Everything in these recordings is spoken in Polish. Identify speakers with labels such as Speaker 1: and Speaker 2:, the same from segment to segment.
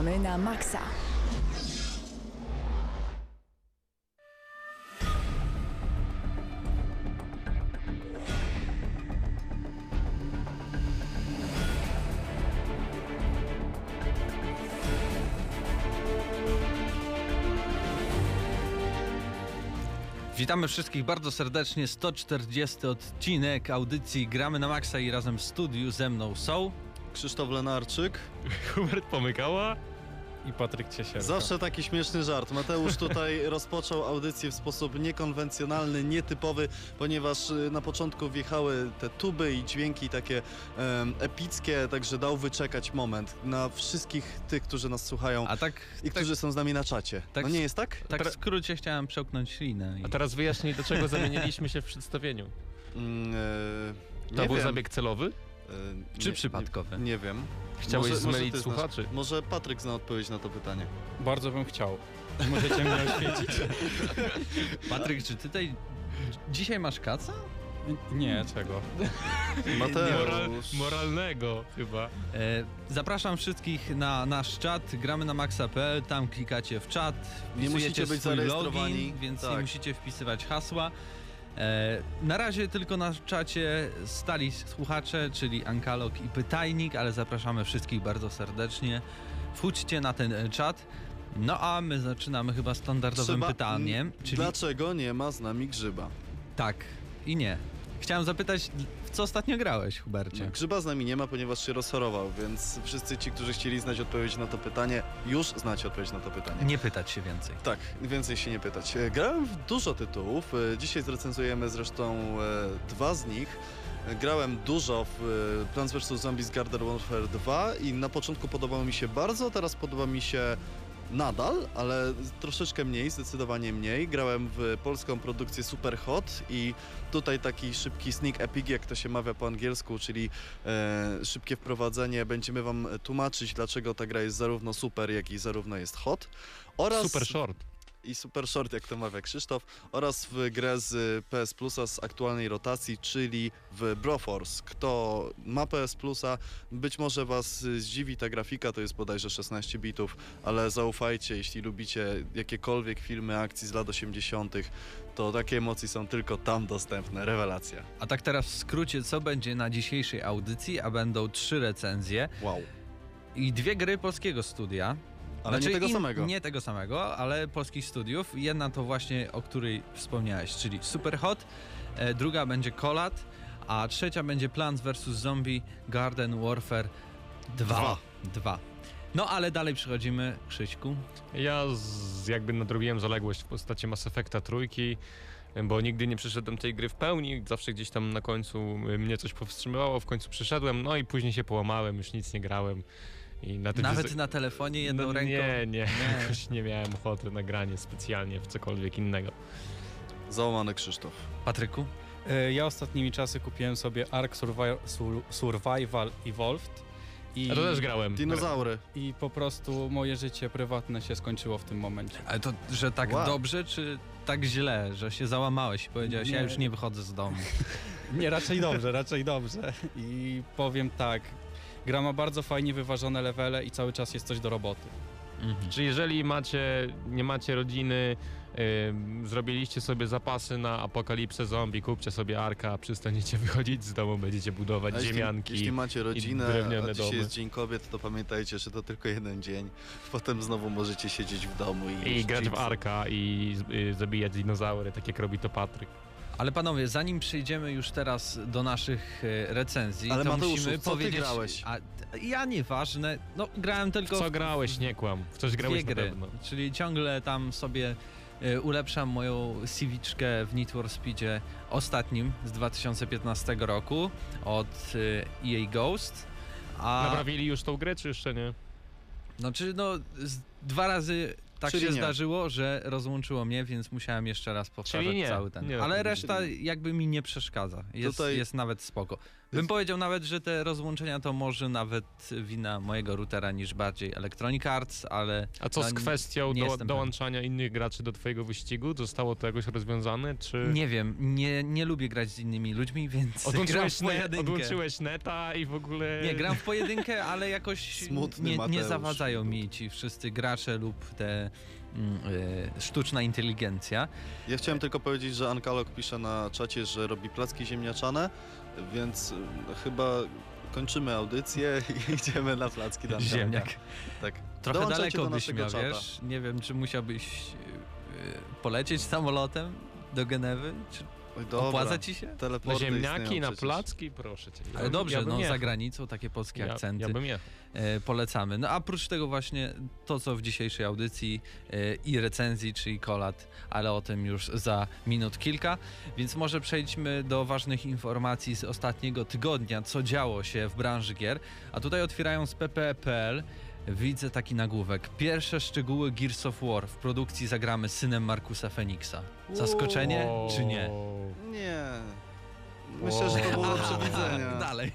Speaker 1: Gramy na maksa.
Speaker 2: Witamy wszystkich bardzo serdecznie. 140 odcinek audycji Gramy na Maxa i razem w studiu ze mną są.
Speaker 3: Krzysztof Lenarczyk.
Speaker 4: Hubert Pomykała.
Speaker 5: I Patryk Ciesielka.
Speaker 3: Zawsze taki śmieszny żart. Mateusz tutaj rozpoczął audycję w sposób niekonwencjonalny, nietypowy, ponieważ y, na początku wjechały te tuby i dźwięki takie em, epickie, także dał wyczekać moment na wszystkich tych, którzy nas słuchają
Speaker 2: A tak,
Speaker 3: i
Speaker 2: tak,
Speaker 3: którzy są z nami na czacie.
Speaker 2: tak-
Speaker 3: no nie jest tak?
Speaker 2: tak w skrócie chciałem przełknąć ślinę. I...
Speaker 4: A teraz wyjaśnij, do czego zamieniliśmy się w przedstawieniu.
Speaker 3: Mm, e,
Speaker 4: To był
Speaker 3: wiem.
Speaker 4: zabieg celowy?
Speaker 3: E,
Speaker 2: Czy
Speaker 3: nie-
Speaker 2: przypadkowy?
Speaker 3: Nie, nie wiem.
Speaker 4: Chciałeś
Speaker 3: Może- może
Speaker 4: zmylić
Speaker 3: znasz.
Speaker 4: słuchaczy?
Speaker 3: Może Patryk zna odpowiedź na to pytanie.
Speaker 5: Bardzo bym chciał. Możecie mnie oświecić?
Speaker 2: Patryk, czy ty tutaj dzisiaj masz kaca?
Speaker 5: Nie, czego?
Speaker 3: Mateusz.
Speaker 4: Moral, moralnego chyba.
Speaker 2: E, zapraszam wszystkich na nasz czat gramy na maxa.pl, tam klikacie w czat,
Speaker 3: Nie musicie być zarejestrowani.
Speaker 2: login, więc nie
Speaker 3: Tak.
Speaker 2: musicie wpisywać hasła. E, na razie tylko na czacie stali słuchacze, czyli Ankalog i Pytajnik, ale zapraszamy wszystkich bardzo serdecznie. Wchódźcie na ten czat. No a my zaczynamy chyba standardowym
Speaker 3: Trzeba-
Speaker 2: pytaniem, czyli
Speaker 3: Dlaczego nie ma z nami grzyba?
Speaker 2: tak i nie. Chciałem zapytać, w co ostatnio grałeś, Hubercie?
Speaker 3: No, grzyba z nami nie ma, ponieważ się rozchorował, więc wszyscy ci, którzy chcieli znać odpowiedź na to pytanie, już znacie odpowiedź na to pytanie.
Speaker 2: Nie pytać się więcej.
Speaker 3: Tak, więcej się nie pytać. E, Grałem w dużo tytułów. e, Dzisiaj zrecenzujemy zresztą e, dwa z nich. Grałem dużo w Plants vs. Zombies Garden Warfare 2 i na początku podobało mi się bardzo, teraz podoba mi się nadal, ale troszeczkę mniej, zdecydowanie mniej. Grałem w polską produkcję Super Hot i tutaj taki szybki sneak epic, jak to się mawia po angielsku, czyli e, szybkie wprowadzenie. Będziemy wam tłumaczyć, dlaczego ta gra jest zarówno super, jak i zarówno jest hot. Oraz
Speaker 4: Super short.
Speaker 3: I Super Short, jak to mawia Krzysztof, oraz w grę z PS Plusa z aktualnej rotacji, czyli w Broforce. Kto ma PS Plusa, być może was zdziwi ta grafika, to jest bodajże 16 bitów, ale zaufajcie, jeśli lubicie jakiekolwiek filmy akcji z lat 80., to takie emocje są tylko tam dostępne. Rewelacja.
Speaker 2: A tak teraz w skrócie, co będzie na dzisiejszej audycji, a będą trzy recenzje
Speaker 3: Wow.
Speaker 2: i dwie gry polskiego studia.
Speaker 3: Ale
Speaker 2: Znaczy
Speaker 3: nie tego samego.
Speaker 2: Nie tego samego, ale polskich studiów. Jedna to właśnie, o której wspomniałeś, czyli Superhot, e, druga będzie Kolat, a trzecia będzie Plants vs. Zombie Garden Warfare 2.
Speaker 3: Dwa.
Speaker 2: 2. No ale dalej przechodzimy, Krzyśku.
Speaker 4: Ja z, jakby nadrobiłem zaległość w postaci Mass Effecta trójki, bo nigdy nie przeszedłem tej gry w pełni, zawsze gdzieś tam na końcu mnie coś powstrzymywało, w końcu przeszedłem, no i później się połamałem, już nic nie grałem. I na tym
Speaker 2: Nawet na telefonie jedną
Speaker 4: no,
Speaker 2: ręką.
Speaker 4: Nie, nie, jakoś nie miałem ochoty na granie specjalnie w cokolwiek innego.
Speaker 3: Załamany Krzysztof.
Speaker 2: Patryku?
Speaker 5: E, Ja ostatnimi czasy kupiłem sobie Ark Survi- Sur- Survival Evolved i,
Speaker 4: Ja to też grałem.
Speaker 3: Dinozaury.
Speaker 5: i po prostu moje życie prywatne się skończyło w tym momencie.
Speaker 2: Ale to, że tak
Speaker 3: Wow.
Speaker 2: dobrze, czy tak źle, że się załamałeś i powiedziałeś, ja
Speaker 5: Nie.
Speaker 2: już nie wychodzę z domu.
Speaker 5: Nie, raczej dobrze, raczej dobrze. I powiem tak, gra ma bardzo fajnie wyważone levele i cały czas jest coś do roboty.
Speaker 2: Mhm.
Speaker 4: Czy jeżeli macie, nie macie rodziny, ym, zrobiliście sobie zapasy na apokalipsę zombie, kupcie sobie arka, przestaniecie wychodzić z domu, będziecie budować
Speaker 3: jeśli,
Speaker 4: ziemianki.
Speaker 3: jeśli macie rodzinę,
Speaker 4: drewniane
Speaker 3: a dzisiaj
Speaker 4: domy.
Speaker 3: jest Dzień Kobiet, to pamiętajcie, że to tylko jeden dzień. Potem znowu możecie siedzieć w domu i,
Speaker 4: I grać w arka i y, zabijać dinozaury, tak jak robi to Patryk.
Speaker 2: Ale panowie, zanim przejdziemy już teraz do naszych e, recenzji,
Speaker 3: Ale
Speaker 2: to
Speaker 3: Mateuszu,
Speaker 2: musimy
Speaker 3: co ty
Speaker 2: powiedzieć...
Speaker 3: grałeś?
Speaker 2: A, ja nieważne, no grałem
Speaker 4: W
Speaker 2: tylko
Speaker 4: co grałeś, nie kłam. W coś grałeś
Speaker 2: dwie
Speaker 4: na
Speaker 2: gry,
Speaker 4: pewno.
Speaker 2: czyli ciągle tam sobie e, ulepszam moją CV-czkę w Need for Speedzie ostatnim z 2015 roku od e, EA Ghost. A,
Speaker 4: Naprawili już tą grę, czy jeszcze nie?
Speaker 2: Znaczy, no, z, dwa razy tak
Speaker 3: Czyli
Speaker 2: się
Speaker 3: nie.
Speaker 2: zdarzyło, że rozłączyło mnie, więc musiałem jeszcze raz powtarzać
Speaker 4: Czyli nie.
Speaker 2: cały ten.
Speaker 4: Nie,
Speaker 2: Ale reszta jakby mi nie przeszkadza. Jest,
Speaker 3: Tutaj-
Speaker 2: jest nawet spoko. Bym powiedział nawet, że te rozłączenia to może nawet wina mojego routera niż bardziej Electronic Arts, ale
Speaker 4: A co
Speaker 2: No,
Speaker 4: z kwestią do, dołączania innych graczy do twojego wyścigu? Zostało to jakoś rozwiązane, czy...
Speaker 2: nie wiem, nie, nie lubię grać z innymi ludźmi, więc gram
Speaker 4: Odłączyłeś,
Speaker 2: w
Speaker 4: ne,
Speaker 2: pojedynkę.
Speaker 4: odłączyłeś neta i w ogóle...
Speaker 2: Nie, gram w pojedynkę, ale jakoś
Speaker 3: Smutny
Speaker 2: nie, nie zawadzają mi ci wszyscy gracze lub te mm, y, sztuczna inteligencja.
Speaker 3: Ja chciałem tylko powiedzieć, że Ankalog pisze na czacie, że robi placki ziemniaczane, więc y, chyba kończymy audycję i idziemy na placki dla.
Speaker 2: Ziemniak.
Speaker 3: Tak.
Speaker 2: Trochę
Speaker 3: Dołączajcie
Speaker 2: daleko
Speaker 3: do
Speaker 2: byś miał, wiesz? Nie wiem, czy musiałbyś y, polecieć samolotem do Genewy? Czy
Speaker 3: Oj, dobra.
Speaker 2: opłaca ci się?
Speaker 4: Na
Speaker 3: Teleporty
Speaker 4: ziemniaki,
Speaker 3: istnieją
Speaker 4: na
Speaker 3: przecież.
Speaker 4: placki, proszę cię.
Speaker 2: Ale
Speaker 4: Ja-
Speaker 2: dobrze,
Speaker 4: ja bym
Speaker 2: no
Speaker 4: jechał.
Speaker 2: za granicą takie polskie
Speaker 4: ja,
Speaker 2: akcenty.
Speaker 4: Ja bym jechał.
Speaker 2: e, polecamy. No a oprócz tego właśnie to, co w dzisiejszej audycji e, i recenzji, czyli kolat, ale o tym już za minut kilka. Więc może przejdźmy do ważnych informacji z ostatniego tygodnia, co działo się w branży gier. A tutaj otwierając ppe.pl widzę taki nagłówek. Pierwsze szczegóły Gears of War w produkcji zagramy synem Markusa Feniksa. Zaskoczenie czy nie?
Speaker 3: Nie. Myślę, że to było do
Speaker 4: Wow.
Speaker 3: przewidzenia.
Speaker 2: Dalej.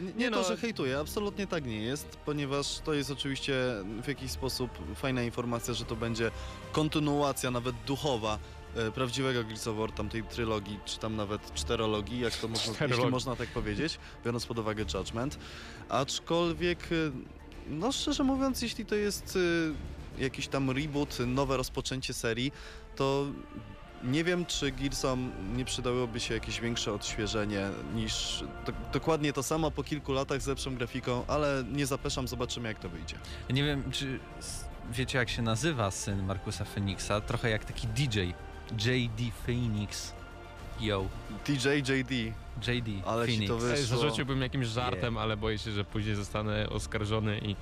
Speaker 3: Nie, nie
Speaker 4: Nie
Speaker 3: to,
Speaker 4: no.
Speaker 3: że hejtuję, absolutnie tak nie jest, ponieważ to jest oczywiście w jakiś sposób fajna informacja, że to będzie kontynuacja, nawet duchowa, e, prawdziwego Gears of War, tamtej trylogii, czy tam nawet czterologii, jak to można, jeśli można tak powiedzieć, biorąc pod uwagę Judgment. Aczkolwiek, e, no szczerze mówiąc, jeśli to jest e, jakiś tam reboot, nowe rozpoczęcie serii, to nie wiem, czy Gearsom nie przydałoby się jakieś większe odświeżenie niż do, dokładnie to samo po kilku latach z lepszą grafiką, ale nie zapeszam, zobaczymy jak to wyjdzie.
Speaker 2: Nie wiem, czy wiecie, jak się nazywa syn Markusa Feniksa? Trochę jak taki DJ. JD Phoenix. Yo,
Speaker 3: TJ, JD,
Speaker 2: JD
Speaker 3: Ale ci to Wyszło.
Speaker 4: Zarzuciłbym jakimś żartem, ale boję się, że później zostanę oskarżony i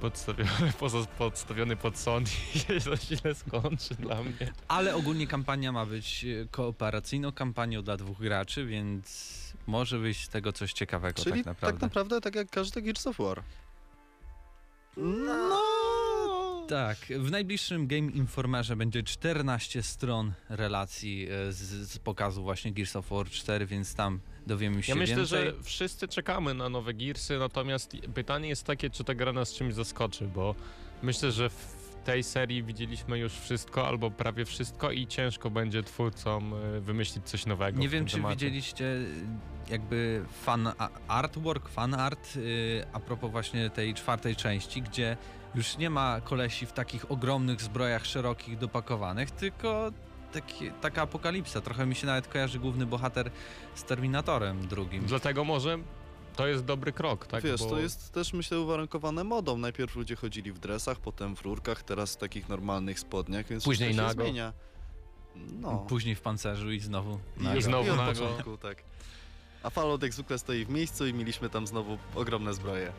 Speaker 4: podstawiony, podstawiony pod sąd i się to źle skończy dla mnie.
Speaker 2: Ale ogólnie kampania ma być e, kooperacyjną kampanią dla dwóch graczy, więc może wyjść z tego coś ciekawego
Speaker 3: czyli
Speaker 2: tak naprawdę.
Speaker 3: tak naprawdę tak jak każdy Gears of War. No...
Speaker 2: Tak, w najbliższym Game Informerze będzie 14 stron relacji e, z, z pokazu właśnie Gears of War 4, więc tam dowiemy się
Speaker 4: Ja myślę,
Speaker 2: więcej.
Speaker 4: że wszyscy czekamy na nowe Gearsy, natomiast pytanie jest takie, czy ta gra nas czymś zaskoczy, bo myślę, że w tej serii widzieliśmy już wszystko, albo prawie wszystko i ciężko będzie twórcom e, wymyślić coś nowego
Speaker 2: Nie wiem, czy
Speaker 4: temacie.
Speaker 2: widzieliście y, jakby fan artwork, fan art a propos właśnie tej czwartej części, gdzie już nie ma kolesi w takich ogromnych zbrojach szerokich, dopakowanych, tylko taki, taka apokalipsa. Trochę mi się nawet kojarzy główny bohater z Terminatorem drugim.
Speaker 4: Dlatego może to jest dobry krok, tak?
Speaker 3: Wiesz,
Speaker 4: bo...
Speaker 3: to jest też myślę uwarunkowane modą. Najpierw ludzie chodzili w dresach, potem w rurkach, teraz w takich normalnych spodniach, więc
Speaker 4: Później
Speaker 3: się
Speaker 4: nago.
Speaker 3: zmienia. No.
Speaker 2: Później w pancerzu i znowu
Speaker 4: I
Speaker 2: nago.
Speaker 4: znowu
Speaker 3: I od
Speaker 4: nago.
Speaker 3: początku, tak. A Fallout jak zwykle stoi w miejscu i mieliśmy tam znowu ogromne zbroje.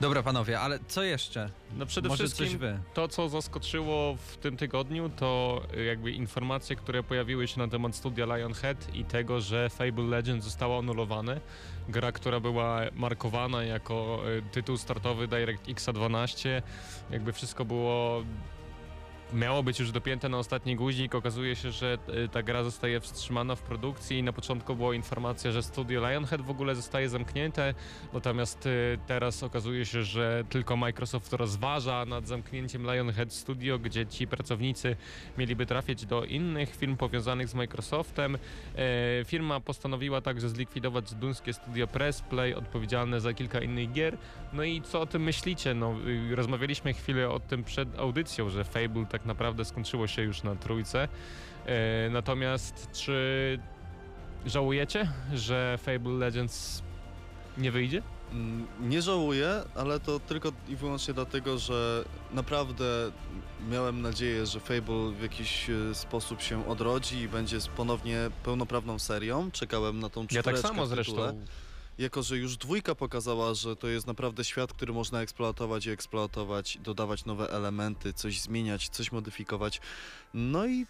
Speaker 2: Dobra panowie, ale co jeszcze?
Speaker 4: No przede
Speaker 2: Może
Speaker 4: wszystkim to, co zaskoczyło w tym tygodniu, to jakby informacje, które pojawiły się na temat studia Lionhead i tego, że Fable Legends zostało anulowane. Gra, która była markowana jako y, tytuł startowy DirectX 12. Jakby wszystko było miało być już dopięte na ostatni guzik. Okazuje się, że y, ta gra zostaje wstrzymana w produkcji na początku była informacja, że studio Lionhead w ogóle zostaje zamknięte, natomiast y, teraz okazuje się, że tylko Microsoft rozważa nad zamknięciem Lionhead Studio, gdzie ci pracownicy mieliby trafić do innych firm powiązanych z Microsoftem. E, firma postanowiła także zlikwidować duńskie studio Pressplay, odpowiedzialne za kilka innych gier. No i co o tym myślicie? No, y, rozmawialiśmy chwilę o tym przed audycją, że Fable tak naprawdę skończyło się już na trójce. E, natomiast czy żałujecie, że Fable Legends nie wyjdzie?
Speaker 3: Mm, Nie żałuję, ale to tylko i wyłącznie dlatego, że naprawdę miałem nadzieję, że Fable w jakiś e, sposób się odrodzi i będzie ponownie pełnoprawną serią. Czekałem na tą
Speaker 4: Ja
Speaker 3: czwóreczkę
Speaker 4: tak samo zresztą.
Speaker 3: Jako, że już dwójka pokazała, że to jest naprawdę świat, który można eksploatować i eksploatować, dodawać nowe elementy, coś zmieniać, coś modyfikować. No i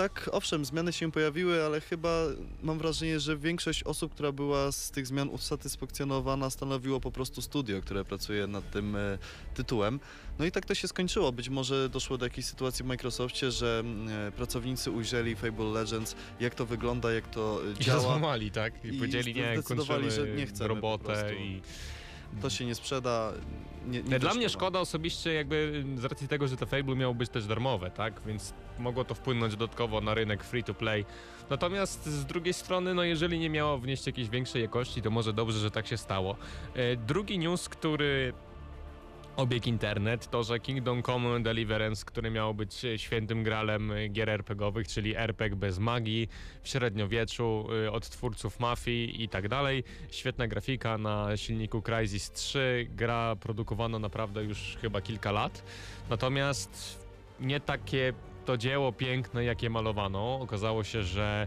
Speaker 3: tak, owszem, zmiany się pojawiły, ale chyba mam wrażenie, że większość osób, która była z tych zmian usatysfakcjonowana, stanowiło po prostu studio, które pracuje nad tym e, tytułem. No i tak to się skończyło. Być może doszło do jakiejś sytuacji w Microsoftie, że e, pracownicy ujrzeli Fable Legends, jak to wygląda, jak to e,
Speaker 4: I
Speaker 3: działa.
Speaker 4: złamali, tak? I,
Speaker 3: I
Speaker 4: powiedzieli, nie,
Speaker 3: zdecydowali, że nie chcemy
Speaker 4: robotę i...
Speaker 3: To się nie sprzeda. Nie, nie
Speaker 4: Dla
Speaker 3: doszło
Speaker 4: mnie szkoda osobiście jakby z racji tego, że te Fable miało być też darmowe, tak? Więc mogło to wpłynąć dodatkowo na rynek free to play. Natomiast z drugiej strony, no jeżeli nie miało wnieść jakiejś większej jakości, to może dobrze, że tak się stało. E, Drugi news, który obiegł internet, to że Kingdom Come Deliverance, który miało być świętym gralem gier RPGowych, czyli RPG bez magii w średniowieczu e, od twórców Mafii i tak dalej. Świetna grafika na silniku Crysis 3, gra produkowana naprawdę już chyba kilka lat. Natomiast nie takie to dzieło piękne, jakie malowano. Okazało się, że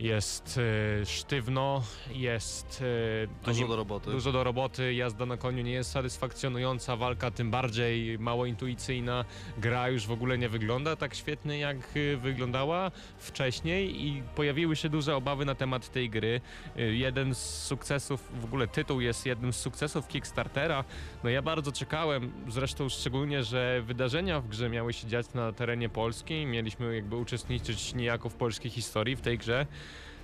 Speaker 4: jest e, sztywno, jest e,
Speaker 3: Dużo do roboty.
Speaker 4: Dużo do roboty, jazda na koniu nie jest satysfakcjonująca, walka tym bardziej mało intuicyjna, gra już w ogóle nie wygląda tak świetnie jak y, wyglądała wcześniej i pojawiły się duże obawy na temat tej gry. Y, Jeden z sukcesów, w ogóle tytuł jest jednym z sukcesów Kickstartera. No ja bardzo czekałem, zresztą szczególnie, że wydarzenia w grze miały się dziać na terenie Polski, mieliśmy jakby uczestniczyć niejako w polskiej historii w tej grze.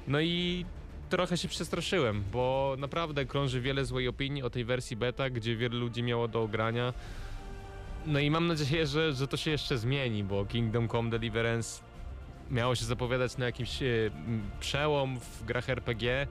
Speaker 4: No i trochę się przestraszyłem, bo naprawdę krąży wiele złej opinii o tej wersji beta, gdzie wiele ludzi miało do ogrania. No i mam nadzieję, że, że to się jeszcze zmieni, bo Kingdom Come Deliverance miało się zapowiadać na jakiś e, przełom w grach RPG.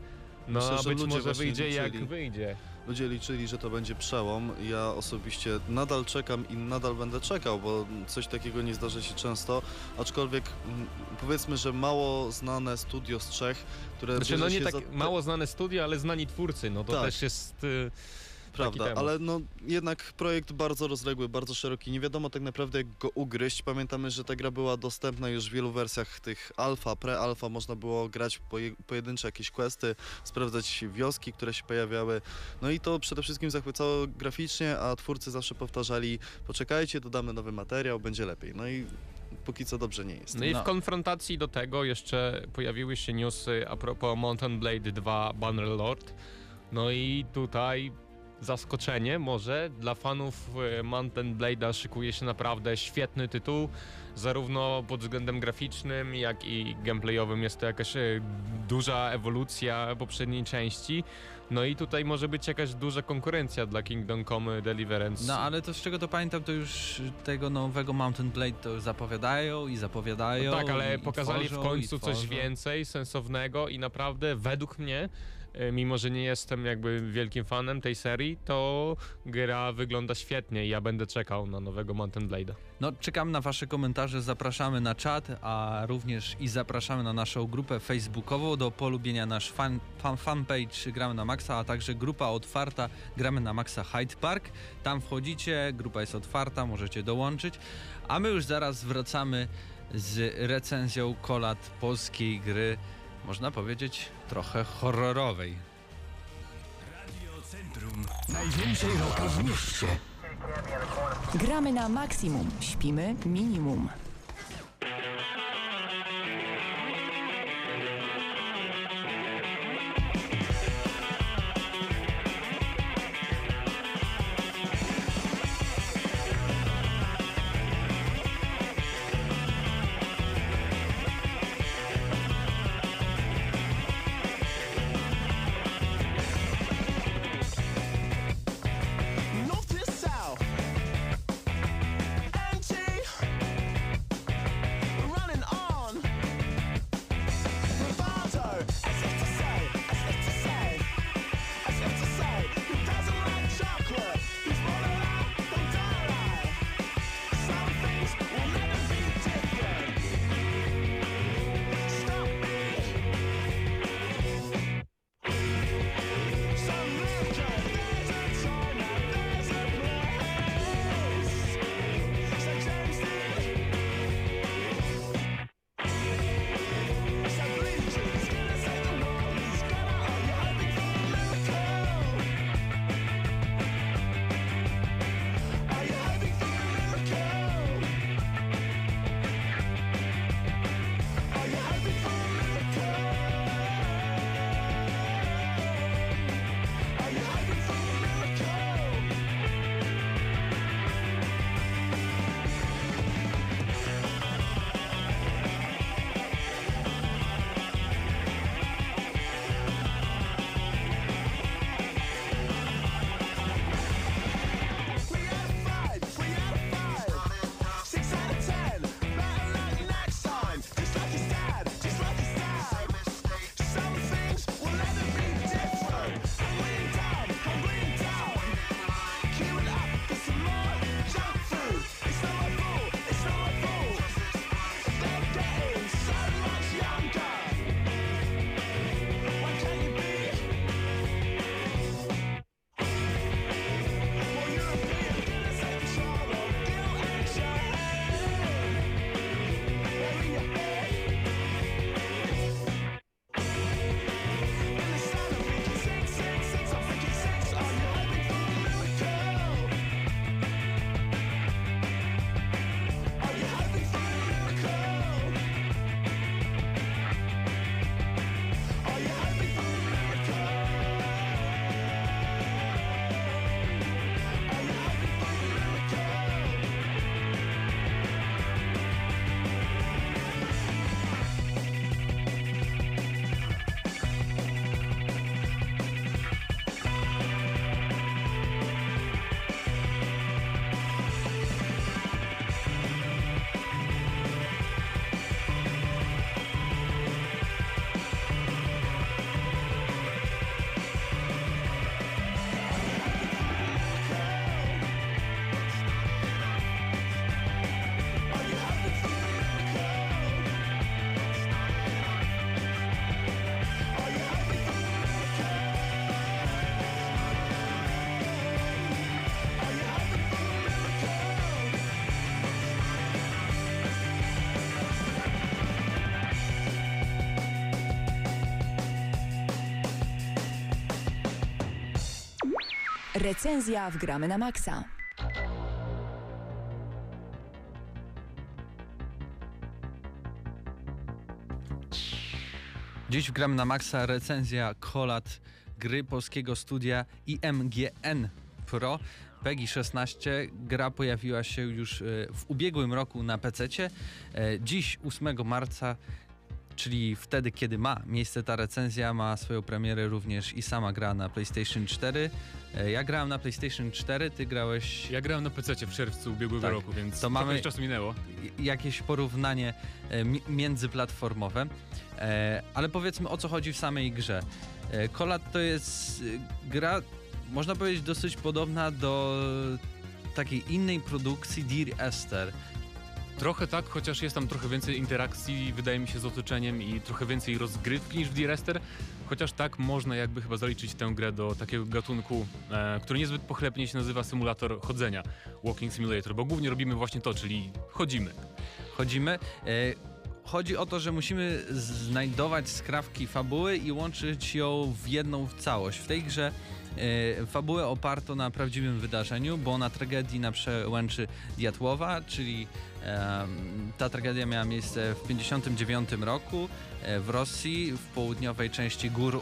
Speaker 4: No
Speaker 3: Myślę,
Speaker 4: a być może wyjdzie jak
Speaker 3: liczyli.
Speaker 4: wyjdzie.
Speaker 3: Ludzie liczyli, że to będzie przełom. Ja osobiście nadal czekam i nadal będę czekał, bo coś takiego nie zdarza się często. Aczkolwiek mm, powiedzmy, że mało znane studio z Czech, które
Speaker 4: Znaczy, no nie
Speaker 3: się
Speaker 4: tak
Speaker 3: za
Speaker 4: mało znane studia, ale znani twórcy, no to
Speaker 3: Tak.
Speaker 4: też jest... y,
Speaker 3: Prawda, ale no jednak projekt bardzo rozległy, bardzo szeroki. Nie wiadomo tak naprawdę jak go ugryźć. Pamiętamy, że ta gra była dostępna już w wielu wersjach tych alfa, pre-alfa. Można było grać poje, pojedyncze jakieś questy, sprawdzać wioski, które się pojawiały. No i to przede wszystkim zachwycało graficznie, a twórcy zawsze powtarzali poczekajcie, dodamy nowy materiał, będzie lepiej. No i póki co dobrze nie jest.
Speaker 4: No i
Speaker 2: No.
Speaker 4: w konfrontacji do tego jeszcze pojawiły się newsy a propos Mountain Blade 2 Bannerlord. No i tutaj zaskoczenie może dla fanów e, Mountain Blade'a szykuje się naprawdę świetny tytuł. Zarówno pod względem graficznym, jak i gameplayowym jest to jakaś e, duża ewolucja poprzedniej części. No i tutaj może być jakaś duża konkurencja dla Kingdom Come Deliverance.
Speaker 2: No ale to z czego to pamiętam, to już tego nowego Mountain Blade to zapowiadają i zapowiadają.
Speaker 4: No tak, ale pokazali
Speaker 2: tworzą,
Speaker 4: w końcu coś więcej, sensownego i naprawdę według mnie, mimo że nie jestem jakby wielkim fanem tej serii, to gra wygląda świetnie i ja będę czekał na nowego Mountain Blade'a.
Speaker 2: No, czekam na Wasze komentarze, zapraszamy na czat, a również i zapraszamy na naszą grupę facebookową do polubienia nasz fan, fan, fanpage Gramy na Maxa, a także grupa otwarta Gramy na Maxa Hyde Park. Tam wchodzicie, grupa jest otwarta, możecie dołączyć, a my już zaraz wracamy z recenzją kolad polskiej gry, można powiedzieć trochę horrorowej.
Speaker 1: Centrum największej roka w mieście.
Speaker 6: Gramy na maksimum, śpimy minimum. Recenzja w Gramy na Maxa.
Speaker 2: Dziś gram na Maxa recenzja kolat gry polskiego studia IMGN Pro. PEGI 16 gra pojawiła się już e, w ubiegłym roku na PC. Dziś 8 marca czyli wtedy, kiedy ma miejsce ta recenzja, ma swoją premierę również i sama gra na PlayStation 4. E, Ja grałem na PlayStation 4, ty grałeś
Speaker 7: Ja grałem na PC w czerwcu ubiegłego
Speaker 2: Tak.
Speaker 7: roku, więc
Speaker 2: To mamy-
Speaker 7: czasu minęło.
Speaker 2: jakieś porównanie e, mi- międzyplatformowe. E, Ale powiedzmy o co chodzi w samej grze. Kolat to jest gra, można powiedzieć, dosyć podobna do takiej innej produkcji Dear Esther.
Speaker 7: Trochę tak, chociaż jest tam trochę więcej interakcji, wydaje mi się, z otoczeniem i trochę więcej rozgrywki niż w Direster. Chociaż tak można jakby chyba zaliczyć tę grę do takiego gatunku, e, który niezbyt pochlebnie się nazywa symulator chodzenia, Walking Simulator, bo głównie robimy właśnie to, czyli chodzimy.
Speaker 2: chodzimy. E, Chodzi o to, że musimy znajdować skrawki fabuły i łączyć ją w jedną całość. W tej grze fabułę oparto na prawdziwym wydarzeniu, bo na tragedii na przełęczy Diatłowa, czyli ta tragedia miała miejsce w 1959 roku e, w Rosji, w południowej części gór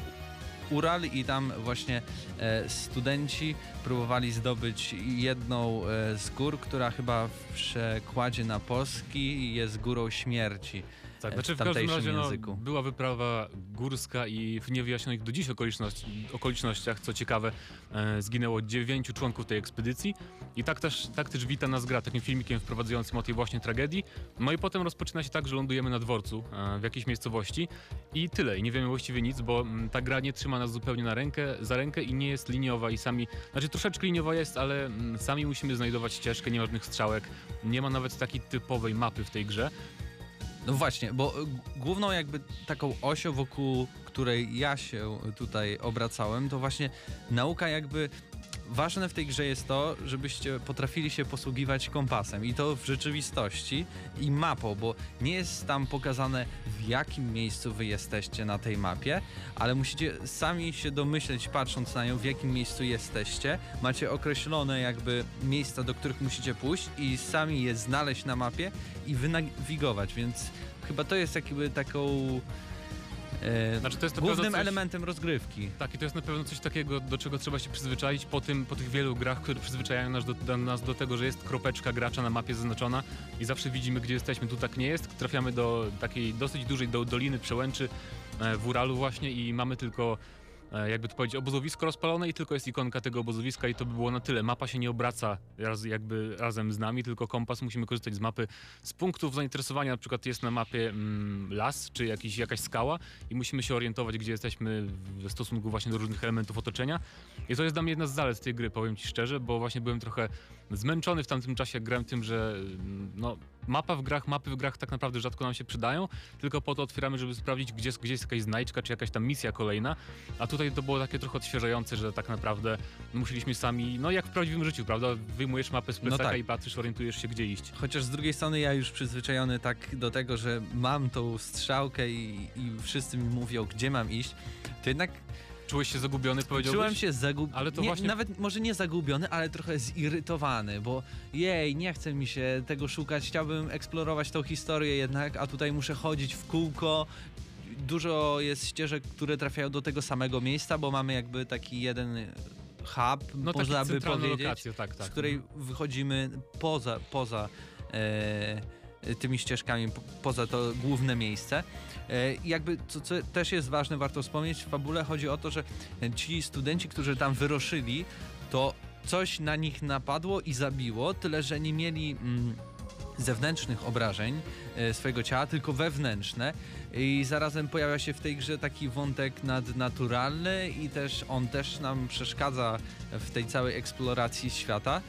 Speaker 2: Ural i tam właśnie e, studenci próbowali zdobyć jedną e, z gór, która w w przekładzie na polski jest górą śmierci.
Speaker 7: Tak, znaczy
Speaker 2: w
Speaker 7: w każdym razie no, była wyprawa górska i w niewyjaśnionych do dziś okoliczności, okolicznościach, co ciekawe, e, zginęło dziewięciu członków tej ekspedycji i tak też, tak też wita nas gra takim filmikiem wprowadzającym o tej właśnie tragedii. No i potem rozpoczyna się tak, że lądujemy na dworcu e, w jakiejś miejscowości i tyle. I nie wiemy właściwie nic, bo mm, ta gra nie trzyma nas zupełnie na rękę, za rękę i nie jest liniowa i sami, znaczy troszeczkę liniowa jest, ale mm, sami musimy znajdować ścieżkę, nie ma żadnych strzałek, nie ma nawet takiej typowej mapy w tej grze.
Speaker 2: No właśnie, bo e, główną jakby taką osią, wokół której ja się tutaj obracałem, to właśnie nauka jakby... Ważne w tej grze jest to, żebyście potrafili się posługiwać kompasem i to w rzeczywistości i mapą, bo nie jest tam pokazane w jakim miejscu wy jesteście na tej mapie, ale musicie sami się domyśleć patrząc na nią w jakim miejscu jesteście. Macie określone jakby miejsca, do których musicie pójść i sami je znaleźć na mapie i wynawigować, więc chyba to jest jakby taką
Speaker 7: Znaczy to jest
Speaker 2: głównym
Speaker 7: coś,
Speaker 2: elementem rozgrywki.
Speaker 7: Tak, i to jest na pewno coś takiego, do czego trzeba się przyzwyczaić po, tym, po tych wielu grach, które przyzwyczajają nas do, do, nas do tego, że jest kropeczka gracza na mapie zaznaczona i zawsze widzimy, gdzie jesteśmy. Tu tak nie jest. Trafiamy do takiej dosyć dużej do, doliny przełęczy e, w Uralu właśnie i mamy tylko e, jakby to powiedzieć, obozowisko rozpalone i tylko jest ikonka tego obozowiska i to by było na tyle. Mapa się nie obraca raz, jakby razem z nami, tylko kompas musimy korzystać z mapy. Z punktów zainteresowania na przykład jest na mapie mm, las czy jakiś, jakaś skała i musimy się orientować, gdzie jesteśmy w stosunku właśnie do różnych elementów otoczenia. I to jest dla mnie jedna z zalet tej gry, powiem ci szczerze, bo właśnie byłem trochę zmęczony w tamtym czasie, grałem tym, że no, mapa w grach, mapy w grach tak naprawdę rzadko nam się przydają, tylko po to otwieramy, żeby sprawdzić, gdzie, gdzie jest jakaś znajdźka, czy jakaś tam misja kolejna, a tutaj to było takie trochę odświeżające, że tak naprawdę musieliśmy sami, no jak w prawdziwym życiu, prawda, wyjmujesz mapę z plecaka
Speaker 2: tak.
Speaker 7: i patrzysz, orientujesz się, gdzie iść.
Speaker 2: Chociaż z drugiej strony ja już przyzwyczajony tak do tego, że mam tą strzałkę i, i wszyscy mi mówią, gdzie mam iść, to jednak
Speaker 7: Czułeś się zagubiony, powiedziałbyś?
Speaker 2: czułem się zagubiony.
Speaker 7: Ale to właśnie-
Speaker 2: Nawet może nie zagubiony, ale trochę zirytowany, bo jej, nie chce mi się tego szukać, chciałbym eksplorować tą historię jednak, a tutaj muszę chodzić w kółko. Dużo jest ścieżek, które trafiają do tego samego miejsca, bo mamy jakby taki jeden hub,
Speaker 7: No
Speaker 2: można by powiedzieć
Speaker 7: lokacje, tak, tak.
Speaker 2: z której wychodzimy poza, poza e, tymi ścieżkami, po, poza to główne miejsce. E, jakby, co, co też jest ważne, warto wspomnieć, w fabule chodzi o to, że ci studenci, którzy tam wyruszyli, to coś na nich napadło i zabiło, tyle że nie mieli mm, zewnętrznych obrażeń e, swojego ciała, tylko wewnętrzne. I zarazem pojawia się w tej grze taki wątek nadnaturalny i też on też nam przeszkadza w tej całej eksploracji świata.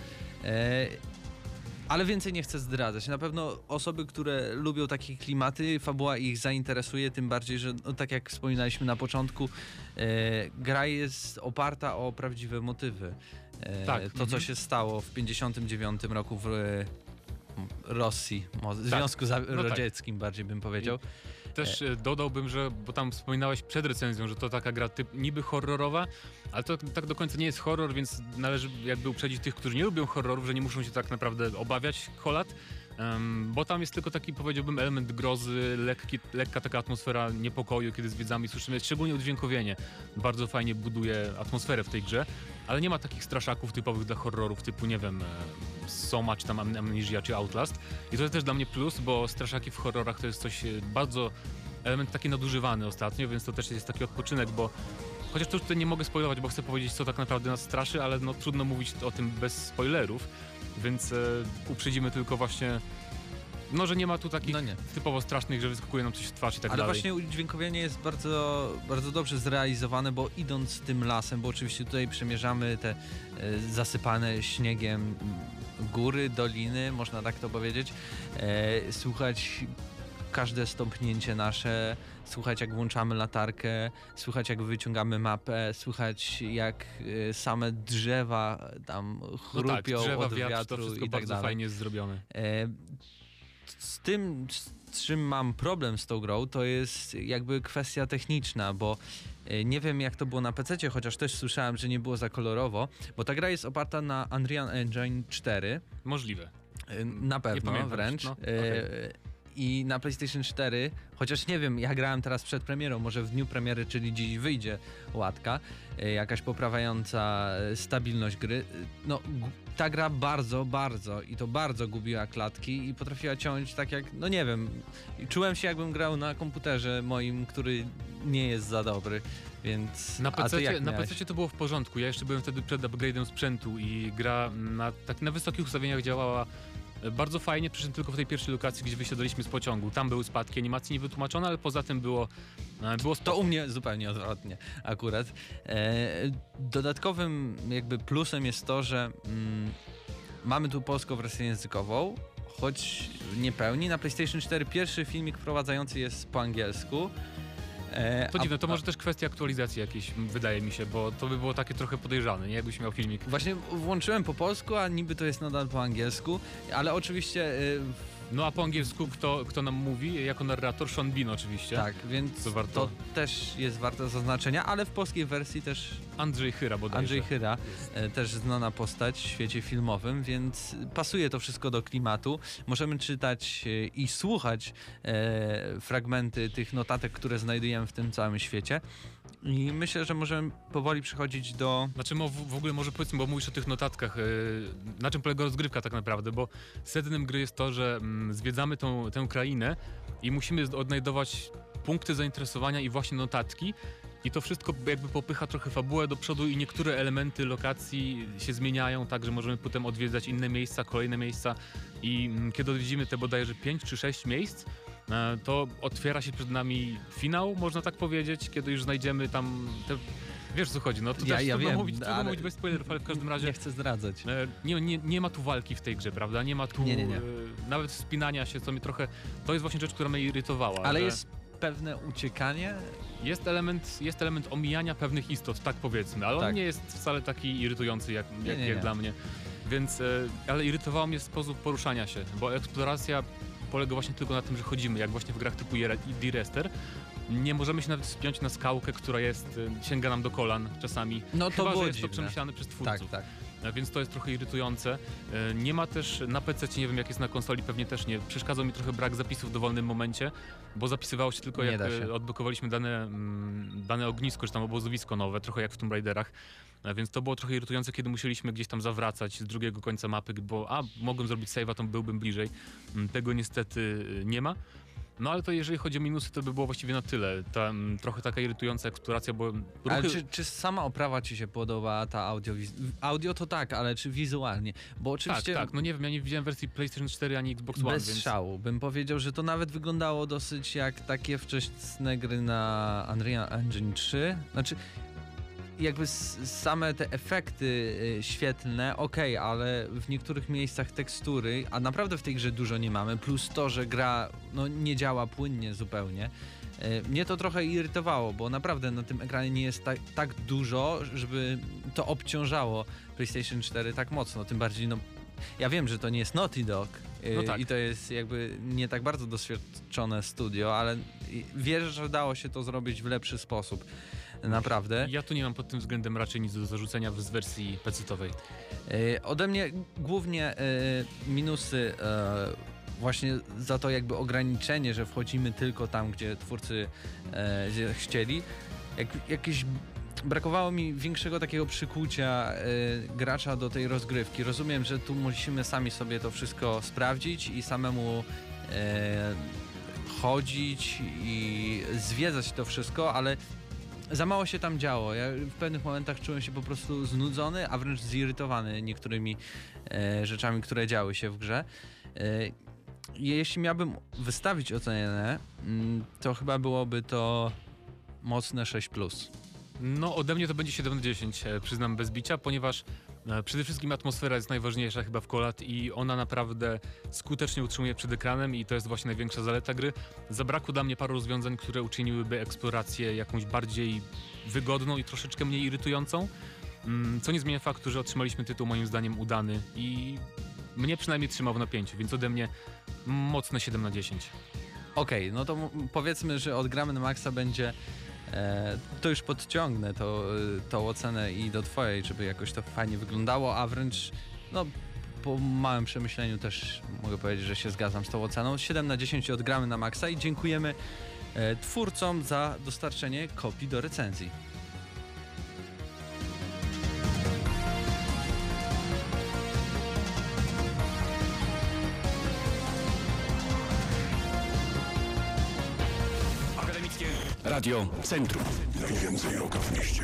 Speaker 2: Ale więcej nie chcę zdradzać. Na pewno osoby, które lubią takie klimaty, fabuła ich zainteresuje, tym bardziej, że no, tak jak wspominaliśmy na początku, e, gra jest oparta o prawdziwe motywy. E,
Speaker 7: Tak,
Speaker 2: To, co
Speaker 7: mhm.
Speaker 2: się stało w 59 roku w e, Rosji, w
Speaker 7: Tak.
Speaker 2: Związku
Speaker 7: No tak.
Speaker 2: Radzieckim bardziej bym powiedział.
Speaker 7: Też e, dodałbym, że, bo tam wspominałeś przed recenzją, że to taka gra typ niby horrorowa, ale to tak do końca nie jest horror, więc należy jakby uprzedzić tych, którzy nie lubią horrorów, że nie muszą się tak naprawdę obawiać kolat. Em, bo tam jest tylko taki, powiedziałbym, element grozy, lekki, lekka taka atmosfera niepokoju, kiedy zwiedzamy i słyszymy, szczególnie udźwiękowienie. Bardzo fajnie buduje atmosferę w tej grze, ale nie ma takich straszaków typowych dla horrorów, typu, nie wiem, e, Soma, czy tam Am- Amnesia, czy Outlast. I to jest też dla mnie plus, bo straszaki w horrorach to jest coś e, bardzo, element taki nadużywany ostatnio, więc to też jest taki odpoczynek, bo chociaż to tutaj nie mogę spoilować, bo chcę powiedzieć, co tak naprawdę nas straszy, ale no trudno mówić o tym bez spoilerów, więc e, uprzedzimy tylko właśnie, no, że nie ma tu takich
Speaker 2: No
Speaker 7: typowo strasznych, że wyskakuje nam coś w twarz i tak
Speaker 2: Ale
Speaker 7: dalej.
Speaker 2: właśnie udźwiękowienie jest bardzo, bardzo dobrze zrealizowane, bo idąc tym lasem, bo oczywiście tutaj przemierzamy te e, zasypane śniegiem góry, doliny, można tak to powiedzieć, e, słuchać każde stąpnięcie nasze, słuchać jak włączamy latarkę, słuchać jak wyciągamy mapę, słuchać jak e, same drzewa tam
Speaker 7: no
Speaker 2: chrupią
Speaker 7: tak, drzewa,
Speaker 2: od
Speaker 7: wiatr,
Speaker 2: wiatru
Speaker 7: to wszystko
Speaker 2: i tak
Speaker 7: bardzo
Speaker 2: dalej.
Speaker 7: fajnie jest zrobione.
Speaker 2: E, Z tym, z czym mam problem z tą grą, to jest jakby kwestia techniczna, bo e, nie wiem jak to było na PC, chociaż też słyszałem, że nie było za kolorowo, bo ta gra jest oparta na Unreal Engine 4,
Speaker 7: Możliwe.
Speaker 2: e, na pewno wręcz.
Speaker 7: no.
Speaker 2: E, I na PlayStation 4, chociaż nie wiem, ja grałem teraz przed premierą, może w dniu premiery, czyli dziś wyjdzie łatka, e, jakaś poprawiająca e, stabilność gry. E, No, ta gra bardzo, bardzo i to bardzo gubiła klatki i potrafiła ciąć tak jak, no nie wiem, czułem się jakbym grał na komputerze moim, który nie jest za dobry, więc...
Speaker 7: Na PC, na? PC to było w porządku. Ja jeszcze byłem wtedy przed upgrade'em sprzętu i gra na, tak, na wysokich ustawieniach działała bardzo fajnie, przy czym tylko w tej pierwszej lokacji, gdzie wysiadaliśmy z pociągu. Tam były spadki animacji niewytłumaczone, ale poza tym było, e, było
Speaker 2: To u mnie zupełnie odwrotnie akurat. E, dodatkowym jakby plusem jest to, że mm, mamy tu polską wersję językową, choć nie pełni. Na PlayStation 4 pierwszy filmik wprowadzający jest po angielsku. E,
Speaker 7: To dziwne, to może też kwestia aktualizacji jakiejś, wydaje mi się, bo to by było takie trochę podejrzane, nie? Jakbyś miał filmik.
Speaker 2: Właśnie włączyłem po polsku, a niby to jest nadal po angielsku, ale oczywiście y,
Speaker 7: No a po angielsku kto, kto nam mówi? Jako narrator Sean Bean oczywiście.
Speaker 2: tak, więc
Speaker 7: To
Speaker 2: to,
Speaker 7: warto-
Speaker 2: też jest warte zaznaczenia, ale w polskiej wersji też
Speaker 7: Andrzej Chyra bodajże.
Speaker 2: Andrzej Chyra, e, też znana postać w świecie filmowym, więc pasuje to wszystko do klimatu. Możemy czytać e, i słuchać e, fragmenty tych notatek, które znajdujemy w tym całym świecie. I myślę, że możemy powoli przechodzić do.
Speaker 7: Znaczy w w ogóle może powiedzmy, bo mówisz o tych notatkach, yy, na czym polega rozgrywka tak naprawdę, bo sednem gry jest to, że mm, zwiedzamy tą, tę krainę i musimy odnajdować punkty zainteresowania i właśnie notatki i to wszystko jakby popycha trochę fabułę do przodu i niektóre elementy lokacji się zmieniają, tak że możemy potem odwiedzać inne miejsca, kolejne miejsca i mm, kiedy odwiedzimy te bodajże 5 czy 6 miejsc, e, to otwiera się przed nami finał, można tak powiedzieć, kiedy już znajdziemy tam te... Wiesz o co chodzi, no to
Speaker 2: Ja-
Speaker 7: też
Speaker 2: ja
Speaker 7: trudno,
Speaker 2: wiem,
Speaker 7: mówić, trudno
Speaker 2: ale-
Speaker 7: mówić bez spoilerów, ale w każdym razie
Speaker 2: Nie chcę zdradzać.
Speaker 7: e, nie, nie, nie ma tu walki w tej grze, prawda? Nie ma tu
Speaker 2: Nie, nie, nie.
Speaker 7: e, nawet wspinania się, co mi trochę... To jest właśnie rzecz, która mnie irytowała.
Speaker 2: Ale
Speaker 7: że
Speaker 2: jest pewne uciekanie.
Speaker 7: jest, element, jest element omijania pewnych istot, tak powiedzmy, ale
Speaker 2: Tak.
Speaker 7: on nie jest wcale taki irytujący jak, jak, jak dla mnie. Więc, e, ale irytowało mnie sposób poruszania się, bo eksploracja polega właśnie tylko na tym, że chodzimy, jak właśnie w grach typu D-Rester. Nie możemy się nawet wspiąć na skałkę, która jest, e, sięga nam do kolan czasami.
Speaker 2: No to
Speaker 7: Chyba,
Speaker 2: było
Speaker 7: że jest to
Speaker 2: dziwne.
Speaker 7: przemyślane przez twórców.
Speaker 2: Tak, tak.
Speaker 7: Więc to jest trochę irytujące. E, Nie ma też na PC, nie wiem jak jest na konsoli, pewnie też nie. Przeszkadzał mi trochę brak zapisów w dowolnym momencie, bo zapisywało się tylko
Speaker 2: Nie
Speaker 7: jak e,
Speaker 2: się.
Speaker 7: odblokowaliśmy dane, mm, dane ognisko, czy tam obozowisko nowe, trochę jak w Tomb Raiderach. E, Więc to było trochę irytujące, kiedy musieliśmy gdzieś tam zawracać z drugiego końca mapy, bo a, mogłem zrobić save'a, to byłbym bliżej. Mm, Tego niestety e, nie ma. No ale to jeżeli chodzi o minusy, to by było właściwie na tyle. Ta, mm, trochę taka irytująca eksploracja, bo
Speaker 2: Ale
Speaker 7: ruchy-
Speaker 2: czy, czy sama oprawa ci się podoba, ta audio? Audio to tak, ale czy wizualnie? Bo
Speaker 7: tak,
Speaker 2: oczywiście
Speaker 7: tak, no nie wiem, ja nie widziałem wersji PlayStation 4 ani Xbox One,
Speaker 2: bez
Speaker 7: więc...
Speaker 2: szału bym powiedział, że to nawet wyglądało dosyć jak takie wczesne gry na Unreal Engine 3. Znaczy, jakby same te efekty y, świetlne, okej, ale w niektórych miejscach tekstury, a naprawdę w tej grze dużo nie mamy, plus to, że gra no, nie działa płynnie zupełnie. y, Mnie to trochę irytowało, bo naprawdę na tym ekranie nie jest tak, tak dużo, żeby to obciążało PlayStation 4 tak mocno. Tym bardziej, no, ja wiem, że to nie jest Naughty Dog y,
Speaker 7: No tak.
Speaker 2: i to jest jakby nie tak bardzo doświadczone studio, ale wierzę, że dało się to zrobić w lepszy sposób. Naprawdę.
Speaker 7: Ja tu nie mam pod tym względem raczej nic do zarzucenia z wersji pecetowej.
Speaker 2: E, Ode mnie głównie e, minusy e, właśnie za to jakby ograniczenie, że wchodzimy tylko tam, gdzie twórcy e, chcieli. Jak, jakieś brakowało mi większego takiego przykucia e, gracza do tej rozgrywki. Rozumiem, że tu musimy sami sobie to wszystko sprawdzić i samemu e, chodzić i zwiedzać to wszystko, ale za mało się tam działo. Ja w pewnych momentach czułem się po prostu znudzony, a wręcz zirytowany niektórymi e, rzeczami, które działy się w grze. E, jeśli miałbym wystawić ocenę, mm, to chyba byłoby to mocne 6+.
Speaker 7: No, ode mnie to będzie 7 na 10, e, przyznam bez bicia, ponieważ przede wszystkim atmosfera jest najważniejsza chyba w Kolat i ona naprawdę skutecznie utrzymuje przed ekranem i to jest właśnie największa zaleta gry. Zabrakło dla mnie paru rozwiązań, które uczyniłyby eksplorację jakąś bardziej wygodną i troszeczkę mniej irytującą, Mm, co nie zmienia faktu, że otrzymaliśmy tytuł moim zdaniem udany i mnie przynajmniej trzymał w napięciu, więc ode mnie mocne 7 na 10.
Speaker 2: Okej, no to powiedzmy, że od gramy na maksa będzie. E, to już podciągnę to, e, tą ocenę i do twojej, żeby jakoś to fajnie wyglądało, a wręcz no, po małym przemyśleniu też mogę powiedzieć, że się zgadzam z tą oceną. 7 na 10 od gramy na maksa i dziękujemy e, twórcom za dostarczenie kopii do recenzji.
Speaker 1: Radio Centrum.
Speaker 8: Najwięcej roka w mieście.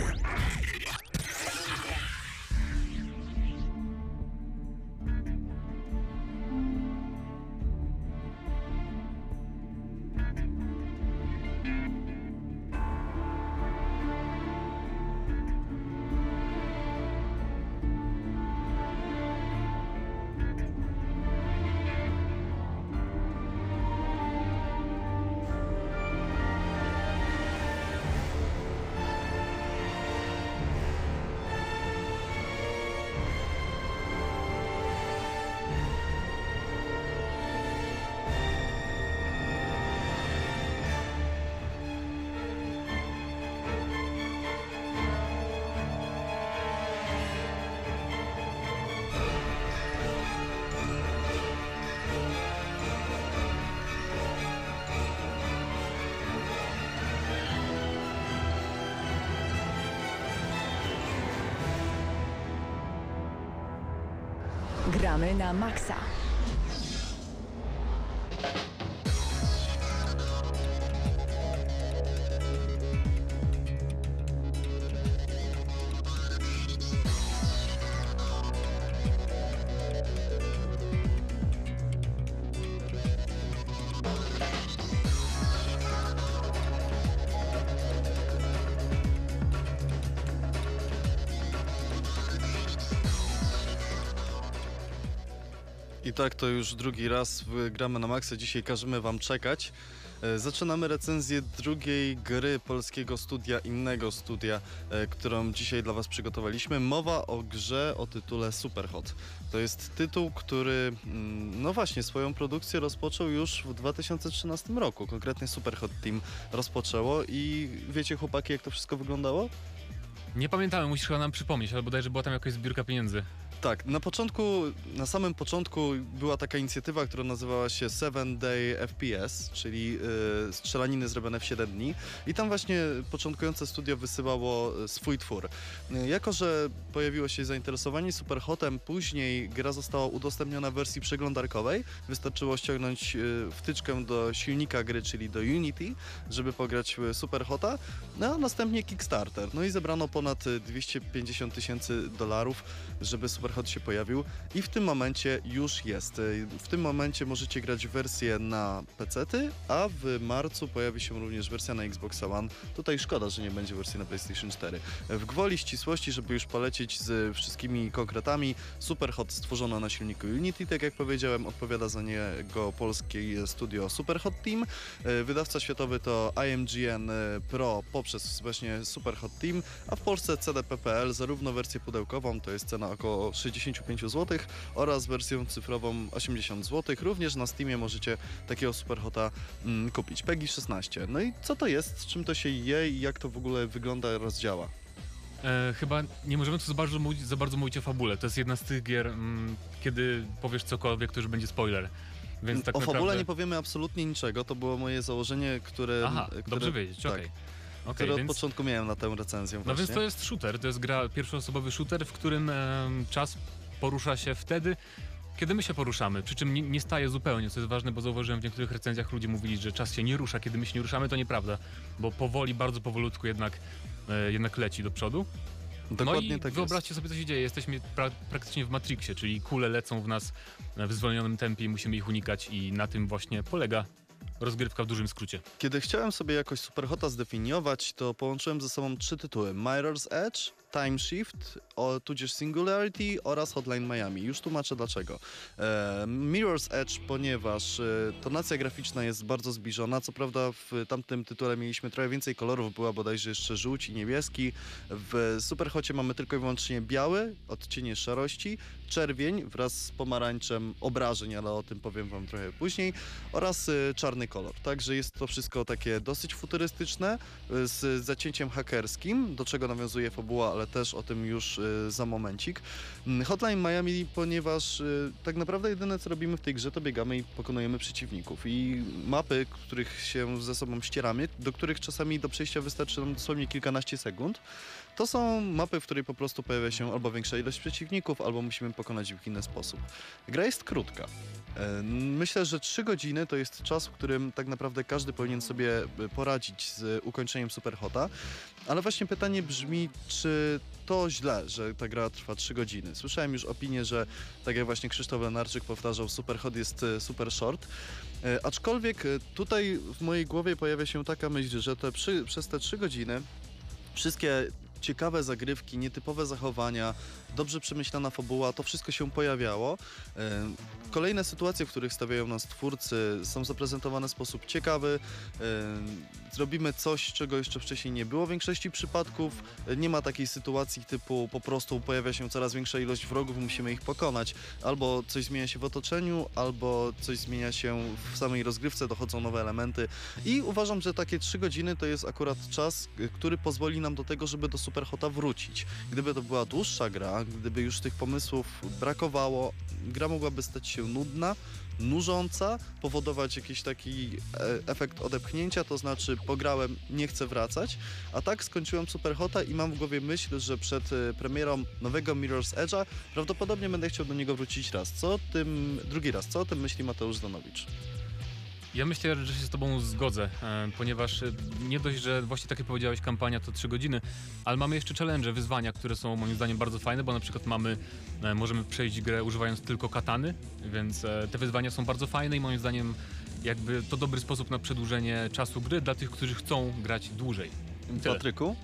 Speaker 6: Gramy na maksa.
Speaker 3: Tak to już drugi raz gramy na maksa. Dzisiaj każemy wam czekać. E, Zaczynamy recenzję drugiej gry polskiego studia, innego studia, e, którą dzisiaj dla was przygotowaliśmy. Mowa o grze o tytule Superhot. To jest tytuł, który mm, no właśnie swoją produkcję rozpoczął już w 2013 roku. Konkretnie Superhot Team rozpoczęło i wiecie chłopaki jak to wszystko wyglądało?
Speaker 7: Nie pamiętamy, musisz chyba nam przypomnieć, ale bodajże była tam jakaś zbiórka pieniędzy.
Speaker 3: Tak, na początku, na samym początku była taka inicjatywa, która nazywała się 7 Day FPS, czyli y, strzelaniny zrobione w 7 dni i tam właśnie początkujące studio wysyłało y, swój twór. Y, jako, że pojawiło się zainteresowanie Superhotem, później gra została udostępniona w wersji przeglądarkowej. Wystarczyło ściągnąć wtyczkę do silnika gry, czyli do Unity, żeby pograć Superhota, no a następnie Kickstarter. No i zebrano ponad y, 250 tysięcy dolarów, żeby Superhot się pojawił i w tym momencie już jest. Y, W tym momencie możecie grać wersję na PC-ty, a w marcu pojawi się również wersja na Xbox One. Tutaj szkoda, że nie będzie wersji na PlayStation 4. W gwoli ścisłości, żeby już polecieć z wszystkimi konkretami, Superhot stworzono na silniku Unity, tak jak powiedziałem, odpowiada za niego polskie studio Superhot Team. Y, Wydawca światowy to IMGN Pro poprzez właśnie Superhot Team, a w Polsce CDPPL zarówno wersję pudełkową, to jest cena około 65 zł oraz wersję cyfrową 80 zł. Również na Steamie możecie takiego Superhota mm, kupić. PEGI 16. No i co to jest, z czym to się je i jak to w ogóle wygląda oraz działa?
Speaker 7: E, chyba nie możemy tu za bardzo, mówić, za bardzo mówić o fabule. To jest jedna z tych gier, mm, kiedy powiesz cokolwiek, to już będzie spoiler. Więc tak
Speaker 3: o
Speaker 7: naprawdę...
Speaker 3: fabule nie powiemy absolutnie niczego, to było moje założenie, które,
Speaker 7: Aha,
Speaker 3: które,
Speaker 7: dobrze wiedzieć,
Speaker 3: tak,
Speaker 7: okej. Okej,
Speaker 3: które od
Speaker 7: więc...
Speaker 3: początku miałem na tę recenzję
Speaker 7: No
Speaker 3: właśnie.
Speaker 7: więc to jest shooter, to jest gra, pierwszoosobowy shooter, w którym em, czas porusza się wtedy, kiedy my się poruszamy, przy czym nie, nie staje zupełnie, co jest ważne, bo zauważyłem w niektórych recenzjach ludzie mówili, że czas się nie rusza, kiedy my się nie ruszamy, to nieprawda, bo powoli, bardzo powolutku jednak, e, jednak leci do przodu.
Speaker 3: Dokładnie
Speaker 7: no i
Speaker 3: tak
Speaker 7: wyobraźcie sobie, co się dzieje. Jesteśmy pra praktycznie w Matrixie, czyli kule lecą w nas w zwolnionym tempie i musimy ich unikać i na tym właśnie polega rozgrywka w dużym skrócie.
Speaker 3: Kiedy chciałem sobie jakoś Superhota zdefiniować, to połączyłem ze sobą trzy tytuły. Mirror's Edge, Time Shift, o, tudzież Singularity oraz Hotline Miami. Już tłumaczę dlaczego. E, Mirror's Edge, ponieważ e, tonacja graficzna jest bardzo zbliżona. Co prawda w tamtym tytule mieliśmy trochę więcej kolorów, była bodajże jeszcze żółć i niebieski. W Superhocie mamy tylko i wyłącznie biały, odcienie szarości, czerwień wraz z pomarańczem obrażeń, ale o tym powiem wam trochę później, oraz y, czarny kolor. Także jest to wszystko takie dosyć futurystyczne, y, z zacięciem hakerskim, do czego nawiązuje fabuła, ale też o tym już y, za momencik. Mm, Hotline Miami, ponieważ y, tak naprawdę jedyne co robimy w tej grze to biegamy i pokonujemy przeciwników i mapy, których się ze sobą ścieramy, do których czasami do przejścia wystarczy nam dosłownie kilkanaście sekund, to są mapy, w której po prostu pojawia się albo większa ilość przeciwników, albo musimy pokonać ich w inny sposób. Gra jest krótka. E, Myślę, że 3 godziny to jest czas, w którym tak naprawdę każdy powinien sobie e, poradzić z ukończeniem Superhota. Ale właśnie pytanie brzmi, czy to źle, że ta gra trwa 3 godziny? Słyszałem już opinię, że tak jak właśnie Krzysztof Lenarczyk powtarzał, Superhot jest e, super short. Aczkolwiek tutaj w mojej głowie pojawia się taka myśl, że te przy, przez te 3 godziny wszystkie ciekawe zagrywki, nietypowe zachowania, dobrze przemyślana fabuła, to wszystko się pojawiało. E, Kolejne sytuacje, w których stawiają nas twórcy, są zaprezentowane w sposób ciekawy. E, Zrobimy coś, czego jeszcze wcześniej nie było w większości przypadków. E, Nie ma takiej sytuacji typu po prostu pojawia się coraz większa ilość wrogów, musimy ich pokonać. Albo coś zmienia się w otoczeniu, albo coś zmienia się w samej rozgrywce, dochodzą nowe elementy. I uważam, że takie 3 godziny to jest akurat czas, który pozwoli nam do tego, żeby do Superhota wrócić. Gdyby to była dłuższa gra, gdyby już tych pomysłów brakowało, gra mogłaby stać się nudna, nużąca, powodować jakiś taki e, efekt odepchnięcia, to znaczy pograłem, nie chcę wracać, a tak skończyłem Superhota i mam w głowie myśl, że przed e, premierą nowego Mirror's Edge'a prawdopodobnie będę chciał do niego wrócić raz. Co o tym, drugi raz, co o tym myśli Mateusz Zdanowicz?
Speaker 7: Ja myślę, że się z Tobą zgodzę, e, ponieważ e, nie dość, że właśnie tak jak powiedziałeś, kampania to 3 godziny, ale mamy jeszcze challenge, wyzwania, które są moim zdaniem bardzo fajne, bo na przykład mamy, e, możemy przejść grę używając tylko katany, więc te wyzwania są bardzo fajne i moim zdaniem jakby to dobry sposób na przedłużenie czasu gry dla tych, którzy chcą grać dłużej. Tyle.
Speaker 3: Patryku?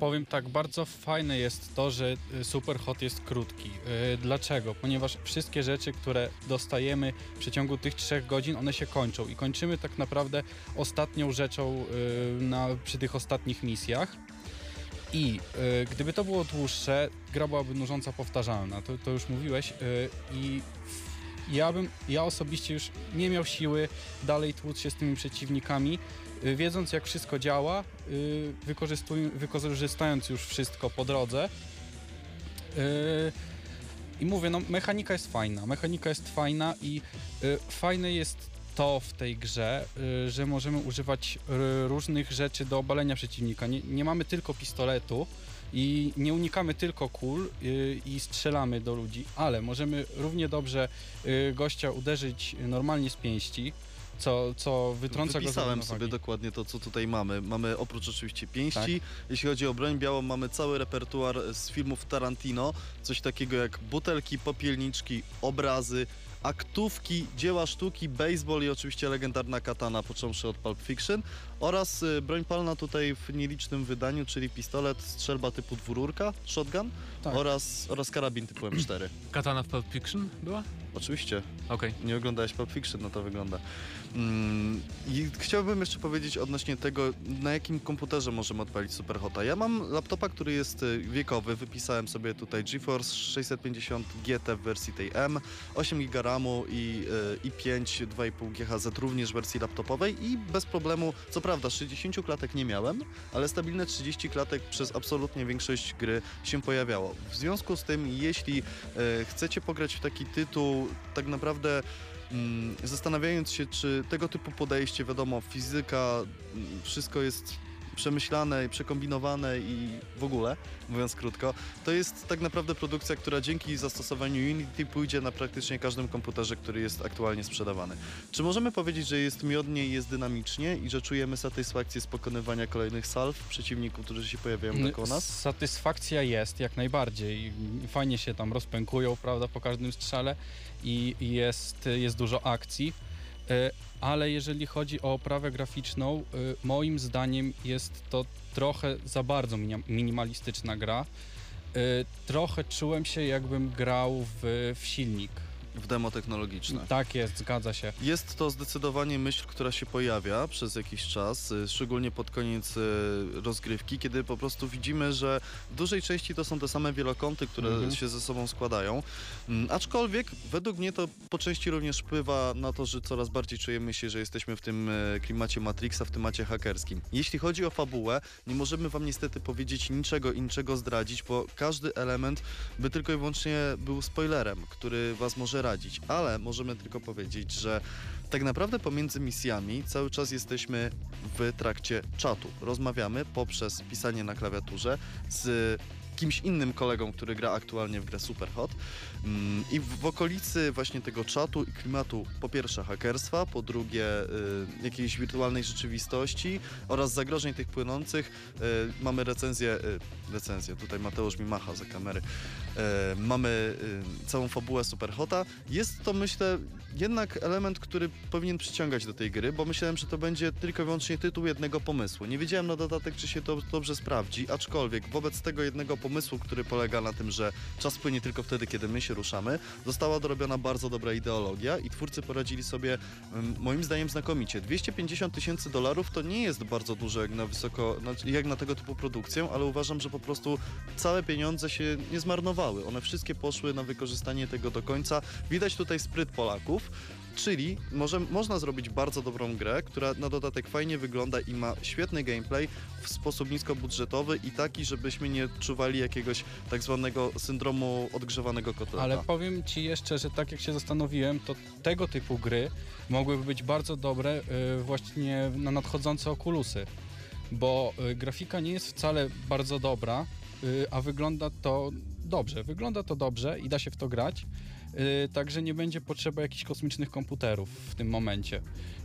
Speaker 5: Powiem tak, bardzo fajne jest to, że e, Superhot jest krótki. E, Dlaczego? Ponieważ wszystkie rzeczy, które dostajemy w przeciągu tych trzech godzin, one się kończą i kończymy tak naprawdę ostatnią rzeczą e, na, przy tych ostatnich misjach. I e, gdyby to było dłuższe, gra byłaby nużąca, powtarzalna, to, to już mówiłeś. e, I ja bym, ja osobiście już nie miał siły dalej tłuc się z tymi przeciwnikami, y, wiedząc jak wszystko działa, y, wykorzystając już wszystko po drodze. Y, I mówię, no mechanika jest fajna, mechanika jest fajna i y, fajne jest to w tej grze, y, że możemy używać y, różnych rzeczy do obalenia przeciwnika. Nie, nie mamy tylko pistoletu i nie unikamy tylko kul y, i strzelamy do ludzi, ale możemy równie dobrze y, gościa uderzyć normalnie z pięści, co, co wytrąca go z
Speaker 3: Wypisałem
Speaker 5: równowagi.
Speaker 3: sobie dokładnie to, co tutaj mamy. Mamy oprócz oczywiście pięści,
Speaker 5: Tak.
Speaker 3: jeśli chodzi o broń białą, mamy cały repertuar z filmów Tarantino, coś takiego jak butelki, popielniczki, obrazy, aktówki, dzieła sztuki, baseball i oczywiście legendarna katana, począwszy od Pulp Fiction oraz y, broń palna tutaj w nielicznym wydaniu, czyli pistolet, strzelba typu dwururka, shotgun
Speaker 5: Tak.
Speaker 3: oraz, oraz karabin typu M4.
Speaker 7: Katana w Pulp Fiction była?
Speaker 3: Oczywiście.
Speaker 7: Okej.
Speaker 3: Nie oglądałeś Pulp Fiction, no to wygląda. Mm, I chciałbym jeszcze powiedzieć odnośnie tego, na jakim komputerze możemy odpalić Superhota. Ja mam laptopa, który jest y, wiekowy, wypisałem sobie tutaj GeForce 650 GT w wersji tej M, 8 GB RAMu i, y, i 5 2,5 GHz również w wersji laptopowej i bez problemu, co prawda 60 klatek nie miałem, ale stabilne 30 klatek przez absolutnie większość gry się pojawiało. W związku z tym, jeśli e, chcecie pograć w taki tytuł, tak naprawdę mm, zastanawiając się, czy tego typu podejście, wiadomo, fizyka, mm, wszystko jest przemyślane i przekombinowane i w ogóle, mówiąc krótko, to jest tak naprawdę produkcja, która dzięki zastosowaniu Unity pójdzie na praktycznie każdym komputerze, który jest aktualnie sprzedawany. Czy możemy powiedzieć, że jest miodnie i jest dynamicznie i że czujemy satysfakcję z pokonywania kolejnych salw przeciwników, którzy się pojawiają dookoła nas?
Speaker 5: Satysfakcja jest jak najbardziej. Fajnie się tam rozpękują, prawda, po każdym strzale i jest, jest dużo akcji. E, Ale jeżeli chodzi o oprawę graficzną, e, moim zdaniem jest to trochę za bardzo minimalistyczna gra. E, Trochę czułem się jakbym grał w, w silnik.
Speaker 3: W demo technologiczne.
Speaker 5: Tak jest, zgadza się.
Speaker 3: Jest to zdecydowanie myśl, która się pojawia przez jakiś czas, y, szczególnie pod koniec y, rozgrywki, kiedy po prostu widzimy, że w dużej części to są te same wielokąty, które
Speaker 5: Mhm.
Speaker 3: się ze sobą składają. Mm, Aczkolwiek według mnie to po części również wpływa na to, że coraz bardziej czujemy się, że jesteśmy w tym e, klimacie Matrixa, w temacie hakerskim. Jeśli chodzi o fabułę, nie możemy wam niestety powiedzieć niczego i niczego zdradzić, bo każdy element by tylko i wyłącznie był spoilerem, który was może radzić, ale możemy tylko powiedzieć, że tak naprawdę pomiędzy misjami cały czas jesteśmy w trakcie czatu. Rozmawiamy poprzez pisanie na klawiaturze z kimś innym kolegą, który gra aktualnie w grę Superhot. Mm, I w, okolicy właśnie tego czatu i klimatu po pierwsze hakerstwa, po drugie y, jakiejś wirtualnej rzeczywistości oraz zagrożeń tych płynących y, mamy recenzję, y, recenzję, tutaj Mateusz mi macha za kamery, mamy całą fabułę Superhota. Jest to myślę jednak element, który powinien przyciągać do tej gry, bo myślałem, że to będzie tylko i wyłącznie tytuł jednego pomysłu. Nie wiedziałem na dodatek, czy się to dobrze sprawdzi, aczkolwiek wobec tego jednego pomysłu, który polega na tym, że czas płynie tylko wtedy, kiedy my się ruszamy, została dorobiona bardzo dobra ideologia i twórcy poradzili sobie ym, moim zdaniem znakomicie. 250 tysięcy dolarów to nie jest bardzo dużo jak na wysoko, jak na tego typu produkcję, ale uważam, że po prostu całe pieniądze się nie zmarnowały. One wszystkie poszły na wykorzystanie tego do końca. Widać tutaj spryt Polaków. Czyli może, można zrobić bardzo dobrą grę, która na dodatek fajnie wygląda i ma świetny gameplay w sposób niskobudżetowy i taki, żebyśmy nie czuwali jakiegoś tak zwanego syndromu odgrzewanego kotleta.
Speaker 5: Ale powiem Ci jeszcze, że tak jak się zastanowiłem, to tego typu gry mogłyby być bardzo dobre y, właśnie na nadchodzące okulusy, bo y, grafika nie jest wcale bardzo dobra, y, a wygląda to dobrze. Wygląda to dobrze i da się w to grać, także nie będzie potrzeba jakichś kosmicznych komputerów w tym momencie.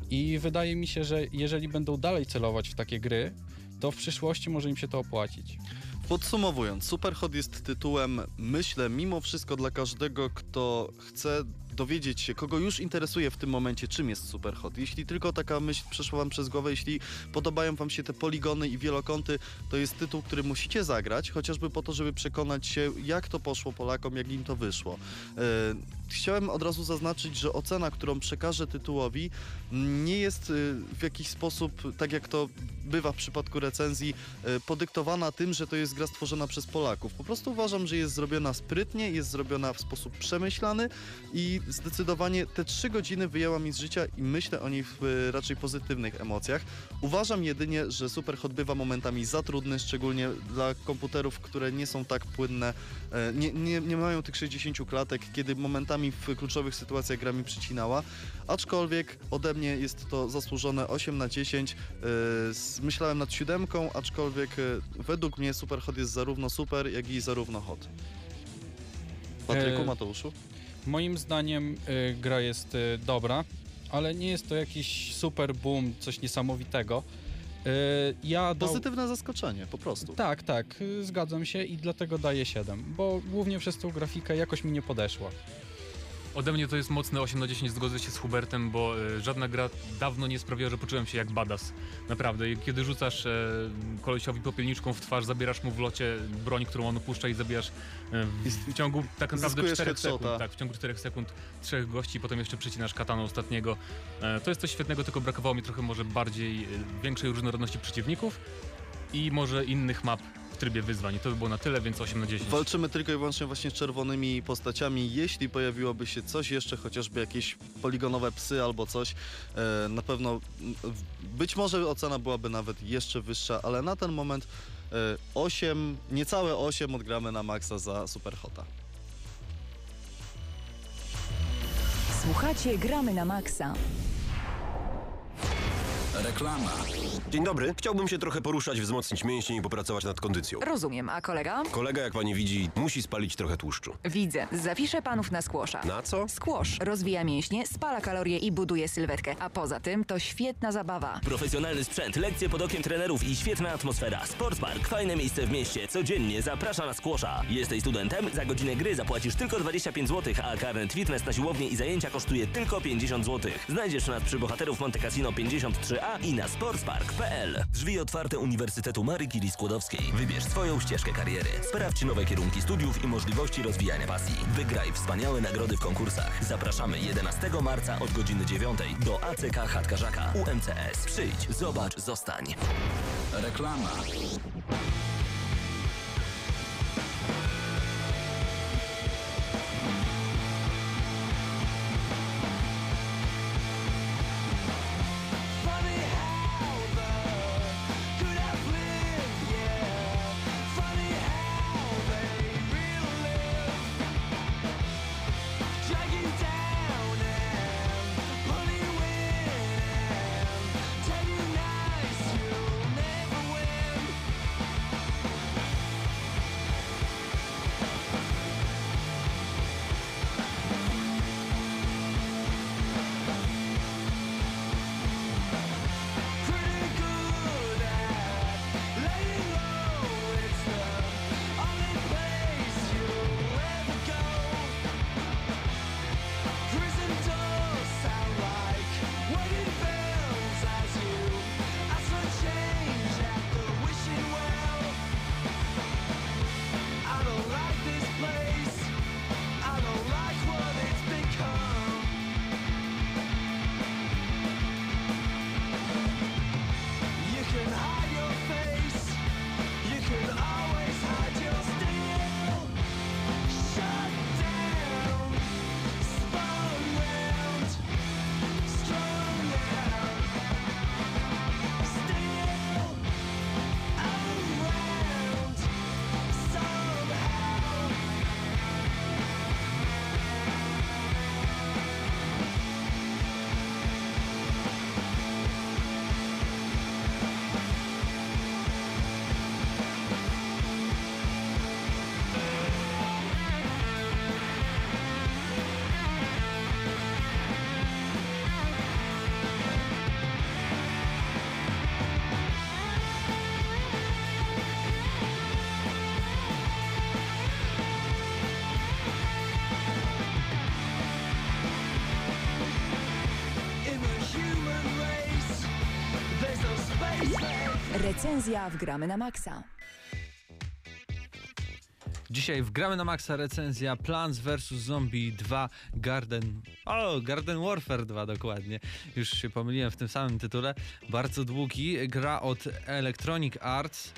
Speaker 5: I wydaje mi się, że jeżeli będą dalej celować w takie gry, to w przyszłości może im się to opłacić.
Speaker 3: Podsumowując, Superhot jest tytułem, myślę, mimo wszystko dla każdego, kto chce dowiedzieć się, kogo już interesuje w tym momencie, czym jest Superhot. Jeśli tylko taka myśl przeszła wam przez głowę, jeśli podobają wam się te poligony i wielokąty, to jest tytuł, który musicie zagrać, chociażby po to, żeby przekonać się, jak to poszło Polakom, jak im to wyszło. E, chciałem od razu zaznaczyć, że ocena, którą przekażę tytułowi, nie jest e, w jakiś sposób, tak jak to bywa w przypadku recenzji, e, podyktowana tym, że to jest gra stworzona przez Polaków. Po prostu uważam, że jest zrobiona sprytnie, jest zrobiona w sposób przemyślany i zdecydowanie te trzy godziny wyjęła mi z życia i myślę o niej w e, raczej pozytywnych emocjach. Uważam jedynie, że Superhot bywa momentami za trudny, szczególnie dla komputerów, które nie są tak płynne, e, nie, nie, nie mają tych 60 klatek, kiedy momentami w kluczowych sytuacjach gra mi przycinała. Aczkolwiek ode mnie jest to zasłużone 8 na 10. E, Myślałem nad siódemką, aczkolwiek według mnie Superhot jest zarówno super, jak i zarówno hot. Patryku, Mateuszu?
Speaker 5: Moim zdaniem y, gra jest y, dobra, ale nie jest to jakiś super boom, coś niesamowitego. Y, ja.
Speaker 3: Pozytywne zaskoczenie, po prostu.
Speaker 5: Tak, tak, y, zgadzam się i dlatego daję 7, bo głównie przez tą grafikę jakoś mi nie podeszła.
Speaker 7: Ode mnie to jest mocne 8 na 10, zgodzę się z Hubertem, bo e, żadna gra dawno nie sprawiła, że poczułem się jak badass. Naprawdę. Kiedy rzucasz e, kolesiowi popielniczką w twarz, zabierasz mu w locie broń, którą on opuszcza i zabijasz e, w, w ciągu tak naprawdę
Speaker 3: Zyskujesz
Speaker 7: 4
Speaker 3: headshota.
Speaker 7: sekund. Tak, w ciągu 4 sekund trzech gości, potem jeszcze przycinasz kataną ostatniego. E, to jest coś świetnego, tylko brakowało mi trochę może bardziej, e, większej różnorodności przeciwników i może innych map trybie wyzwań. To by było na tyle, więc 8 na 10.
Speaker 3: Walczymy tylko i wyłącznie właśnie z czerwonymi postaciami. Jeśli pojawiłoby się coś jeszcze, chociażby jakieś poligonowe psy albo coś, e, na pewno być może ocena byłaby nawet jeszcze wyższa, ale na ten moment e, 8, niecałe 8 odgramy na maksa za Superhota.
Speaker 6: Słuchacie Gramy na Maxa.
Speaker 1: Reklama.
Speaker 9: Dzień dobry. Chciałbym się trochę poruszać, wzmocnić mięśnie i popracować nad kondycją.
Speaker 6: Rozumiem, a kolega?
Speaker 9: Kolega, jak pani widzi, musi spalić trochę tłuszczu.
Speaker 6: Widzę. Zapiszę panów na skłosza.
Speaker 9: Na co?
Speaker 6: Skłosz rozwija mięśnie, spala kalorie i buduje sylwetkę, a poza tym to świetna zabawa.
Speaker 10: Profesjonalny sprzęt, lekcje pod okiem trenerów i świetna atmosfera. Sportspark, fajne miejsce w mieście. Codziennie zaprasza na skłosza. Jesteś studentem? Za godzinę gry zapłacisz tylko 25 zł, a karnet fitness na siłownię i zajęcia kosztuje tylko 50 zł. Znajdziesz nas przy bohaterów Monte Cassino 53A i na sportspark.pl. Drzwi otwarte Uniwersytetu Marii Curie Skłodowskiej. Wybierz swoją ścieżkę kariery. Sprawdź nowe kierunki studiów i możliwości rozwijania pasji. Wygraj wspaniałe nagrody w konkursach. Zapraszamy 11 marca od godziny 9 do ACK Chatkarzaka UMCS. Przyjdź, zobacz, zostań.
Speaker 1: Reklama.
Speaker 6: Recenzja w Gramy na Maxa.
Speaker 2: Dzisiaj w Gramy na Maxa recenzja Plants vs. Zombie 2 Garden... O, Garden Warfare 2 dokładnie. Już się pomyliłem w tym samym tytule. Bardzo długi. Gra od Electronic Arts.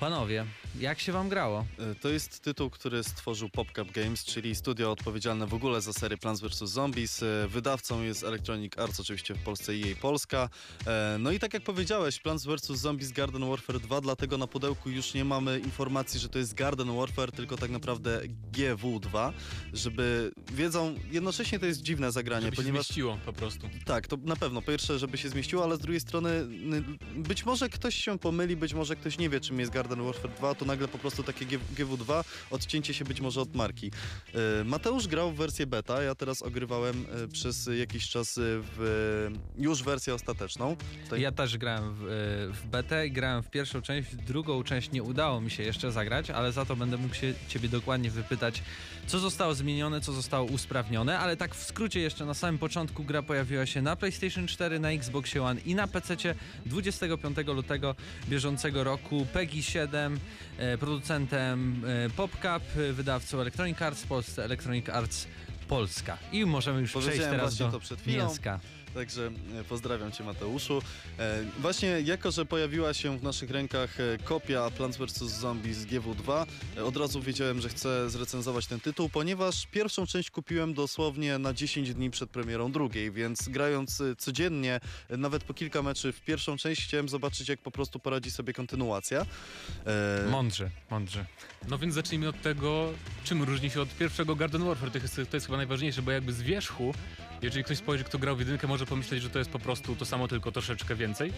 Speaker 2: Panowie, jak się wam grało?
Speaker 3: E, To jest tytuł, który stworzył PopCap Games, czyli studio odpowiedzialne w ogóle za serię Plants vs. Zombies. E, Wydawcą jest Electronic Arts, oczywiście w Polsce i jej Polska. E, No i tak jak powiedziałeś, Plants vs. Zombies Garden Warfare 2, dlatego na pudełku już nie mamy informacji, że to jest Garden Warfare, tylko tak naprawdę GW2, żeby wiedzą, jednocześnie to jest dziwne zagranie,
Speaker 7: Żeby się
Speaker 3: ponieważ...
Speaker 7: zmieściło po prostu.
Speaker 3: Tak, to na pewno. Po pierwsze, żeby się zmieściło, ale z drugiej strony być może ktoś się pomyli, być może ktoś nie wie, czym jest Garden Warfare 2, to nagle po prostu takie G- GW2, odcięcie się być może od marki. E, Mateusz grał w wersję beta, ja teraz ogrywałem e, przez jakiś czas e, w już wersję ostateczną. Tutaj
Speaker 2: Ja też grałem w, w betę grałem w pierwszą część, w drugą część nie udało mi się jeszcze zagrać, ale za to będę mógł się ciebie dokładnie wypytać, co zostało zmienione, co zostało usprawnione, ale tak w skrócie jeszcze na samym początku gra pojawiła się na PlayStation 4, na Xbox One i na PC 25 lutego bieżącego roku. PEGI 7, e, producentem e, PopCap, e, wydawcą Electronic Arts w Polsce, Electronic Arts Polska. I możemy już przejść teraz do
Speaker 3: to przed chwilą.
Speaker 2: mięska.
Speaker 3: Także e, pozdrawiam Cię Mateuszu. E, właśnie jako, że pojawiła się w naszych rękach e, kopia Plants vs. Zombies z GW2, e, od razu wiedziałem, że chcę zrecenzować ten tytuł, ponieważ pierwszą część kupiłem dosłownie na 10 dni przed premierą drugiej, więc grając codziennie, nawet po kilka meczy w pierwszą część, chciałem zobaczyć, jak po prostu poradzi sobie kontynuacja.
Speaker 2: Mądrze, mądrze.
Speaker 7: No więc zacznijmy od tego, czym różni się od pierwszego Garden Warfare. To jest, to jest chyba najważniejsze, bo jakby z wierzchu, jeżeli ktoś spojrzy, kto grał w jedynkę, może pomyśleć, że to jest po prostu to samo, tylko troszeczkę więcej.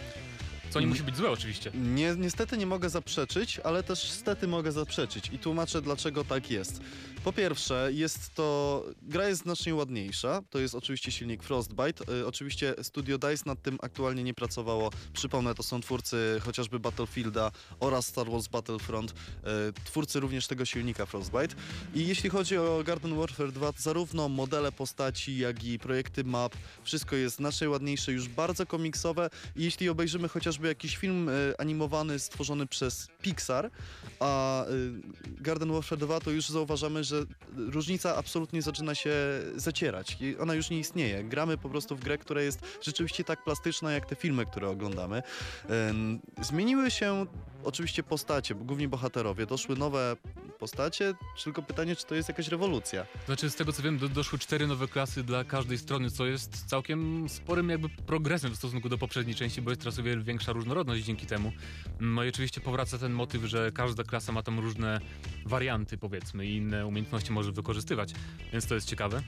Speaker 7: Co nie musi być złe oczywiście.
Speaker 3: Nie, niestety nie mogę zaprzeczyć, ale też stety mogę zaprzeczyć i tłumaczę dlaczego tak jest. Po pierwsze, jest to. Gra jest znacznie ładniejsza. To jest oczywiście silnik Frostbite. Y, oczywiście Studio Dice nad tym aktualnie nie pracowało. Przypomnę, to są twórcy chociażby Battlefielda oraz Star Wars Battlefront. Y, twórcy również tego silnika Frostbite. I jeśli chodzi o Garden Warfare 2, zarówno modele postaci, jak i projekty map, wszystko jest znacznie ładniejsze, już bardzo komiksowe. I jeśli obejrzymy chociażby jakiś film y, animowany stworzony przez Pixar, a Garden Warfare 2, to już zauważamy, że różnica absolutnie zaczyna się zacierać. I ona już nie istnieje. Gramy po prostu w grę, która jest rzeczywiście tak plastyczna, jak te filmy, które oglądamy. Zmieniły się oczywiście postacie, głównie bohaterowie. Doszły nowe postacie, tylko pytanie, czy to jest jakaś rewolucja.
Speaker 7: Znaczy, z tego co wiem, do, doszły cztery nowe klasy dla każdej strony, co jest całkiem sporym jakby progresem w stosunku do poprzedniej części, bo jest teraz o wiele większa różnorodność dzięki temu. No i oczywiście powraca ten motyw, że każda klasa ma tam różne warianty, powiedzmy, i inne umiejętności może wykorzystywać, więc to jest ciekawe.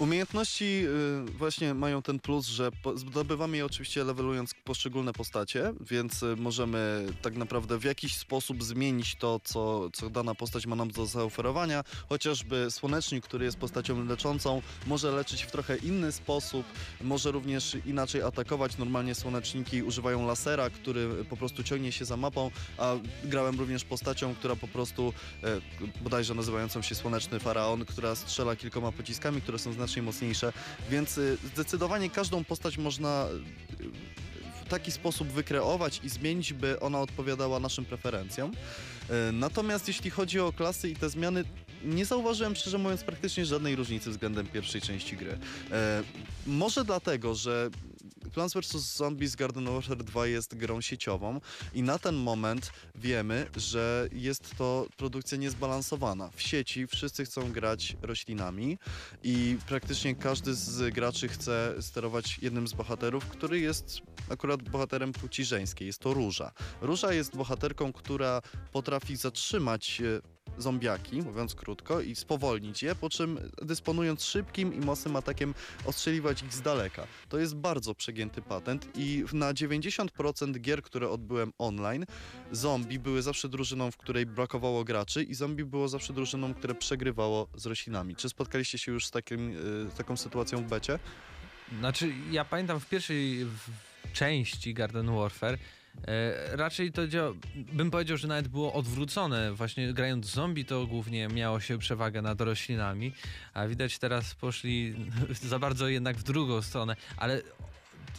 Speaker 3: Umiejętności y, właśnie mają ten plus, że zdobywamy je oczywiście levelując poszczególne postacie, więc y, możemy tak naprawdę w jakiś sposób zmienić to, co, co dana postać ma nam do zaoferowania. Chociażby Słonecznik, który jest postacią leczącą, może leczyć w trochę inny sposób, może również inaczej atakować. Normalnie Słoneczniki używają lasera, który po prostu ciągnie się za mapą, a grałem również postacią, która po prostu e, bodajże nazywającą się Słoneczny Faraon, która strzela kilkoma pociskami, które są znacznie mocniejsze, więc y, zdecydowanie każdą postać można y, w taki sposób wykreować i zmienić, by ona odpowiadała naszym preferencjom. E, Natomiast jeśli chodzi o klasy i te zmiany, nie zauważyłem szczerze mówiąc praktycznie żadnej różnicy względem pierwszej części gry. Może dlatego, że Plants vs. Zombies Garden Warfare 2 jest grą sieciową i na ten moment wiemy, że jest to produkcja niezbalansowana. W sieci wszyscy chcą grać roślinami i praktycznie każdy z graczy chce sterować jednym z bohaterów, który jest akurat bohaterem płci żeńskiej. Jest to Róża. Róża jest bohaterką, która potrafi zatrzymać e, zombiaki, mówiąc krótko, i spowolnić je, po czym dysponując szybkim i mocnym atakiem ostrzeliwać ich z daleka. To jest bardzo przegięty patent i na 90% gier, które odbyłem online, zombie były zawsze drużyną, w której brakowało graczy i zombie było zawsze drużyną, które przegrywało z roślinami. Czy spotkaliście się już z takim, y, taką sytuacją w becie?
Speaker 2: Znaczy, ja pamiętam w pierwszej części Garden Warfare raczej to bym powiedział, że nawet było odwrócone. Właśnie grając zombie to głównie miało się przewagę nad roślinami, a widać teraz poszli za bardzo jednak w drugą stronę, ale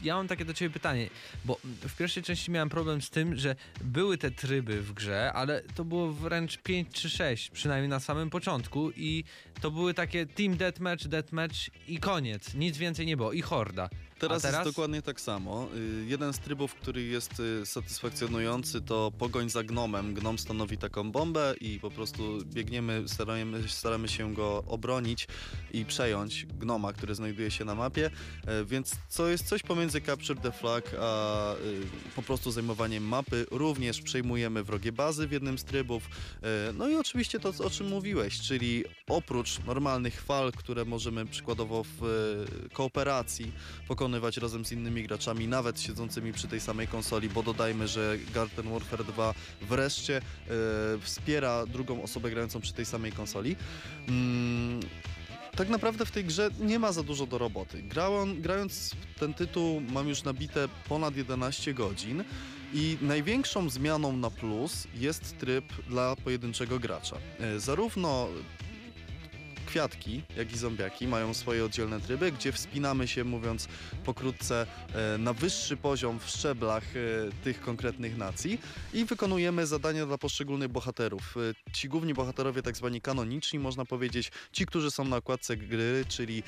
Speaker 2: ja mam takie do ciebie pytanie, bo w pierwszej części miałem problem z tym, że były te tryby w grze, ale to było wręcz 5 czy 6, przynajmniej na samym początku i to były takie team deathmatch, deathmatch i koniec. Nic więcej nie było i horda.
Speaker 3: Teraz,
Speaker 2: teraz?
Speaker 3: jest dokładnie tak samo. Y, Jeden z trybów, który jest y, satysfakcjonujący, to pogoń za gnomem. Gnom stanowi taką bombę i po prostu biegniemy, staramy, staramy się go obronić i przejąć gnoma, który znajduje się na mapie. E, Więc co jest coś pomiędzy Capture the Flag, a y, po prostu zajmowaniem mapy. Również przejmujemy wrogie bazy w jednym z trybów. E, No i oczywiście to, o czym mówiłeś, czyli oprócz normalnych fal, które możemy przykładowo w e, kooperacji pokonać razem z innymi graczami, nawet siedzącymi przy tej samej konsoli, bo dodajmy, że Garden Warfare 2 wreszcie e, wspiera drugą osobę grającą przy tej samej konsoli. Mm, tak naprawdę w tej grze nie ma za dużo do roboty. Grałem, grając ten tytuł mam już nabite ponad 11 godzin i największą zmianą na plus jest tryb dla pojedynczego gracza. E, Zarówno kwiatki, jak i zombiaki mają swoje oddzielne tryby, gdzie wspinamy się, mówiąc pokrótce, e, na wyższy poziom w szczeblach e, tych konkretnych nacji i wykonujemy zadania dla poszczególnych bohaterów. E, Ci główni bohaterowie, tak zwani kanoniczni, można powiedzieć, ci, którzy są na okładce gry, czyli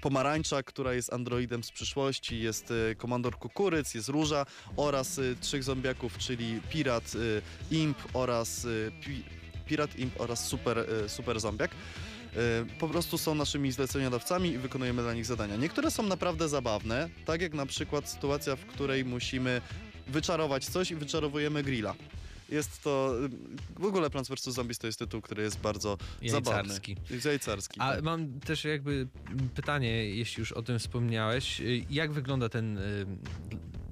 Speaker 3: pomarańcza, która jest androidem z przyszłości, jest komandor kukuryc, jest róża oraz trzech zombiaków, czyli pirat, imp oraz pi, pirat, imp oraz super, e, super zombiak. E, Po prostu są naszymi zleceniodawcami i wykonujemy dla nich zadania. Niektóre są naprawdę zabawne, tak jak na przykład sytuacja, w której musimy wyczarować coś i wyczarowujemy grilla. Jest to... W ogóle Plants vs. Zombies to jest tytuł, który jest bardzo
Speaker 2: Jajcarski.
Speaker 3: zabawny. Jajcarski.
Speaker 2: A
Speaker 3: tak.
Speaker 2: mam też jakby pytanie, jeśli już o tym wspomniałeś. Jak wygląda ten y,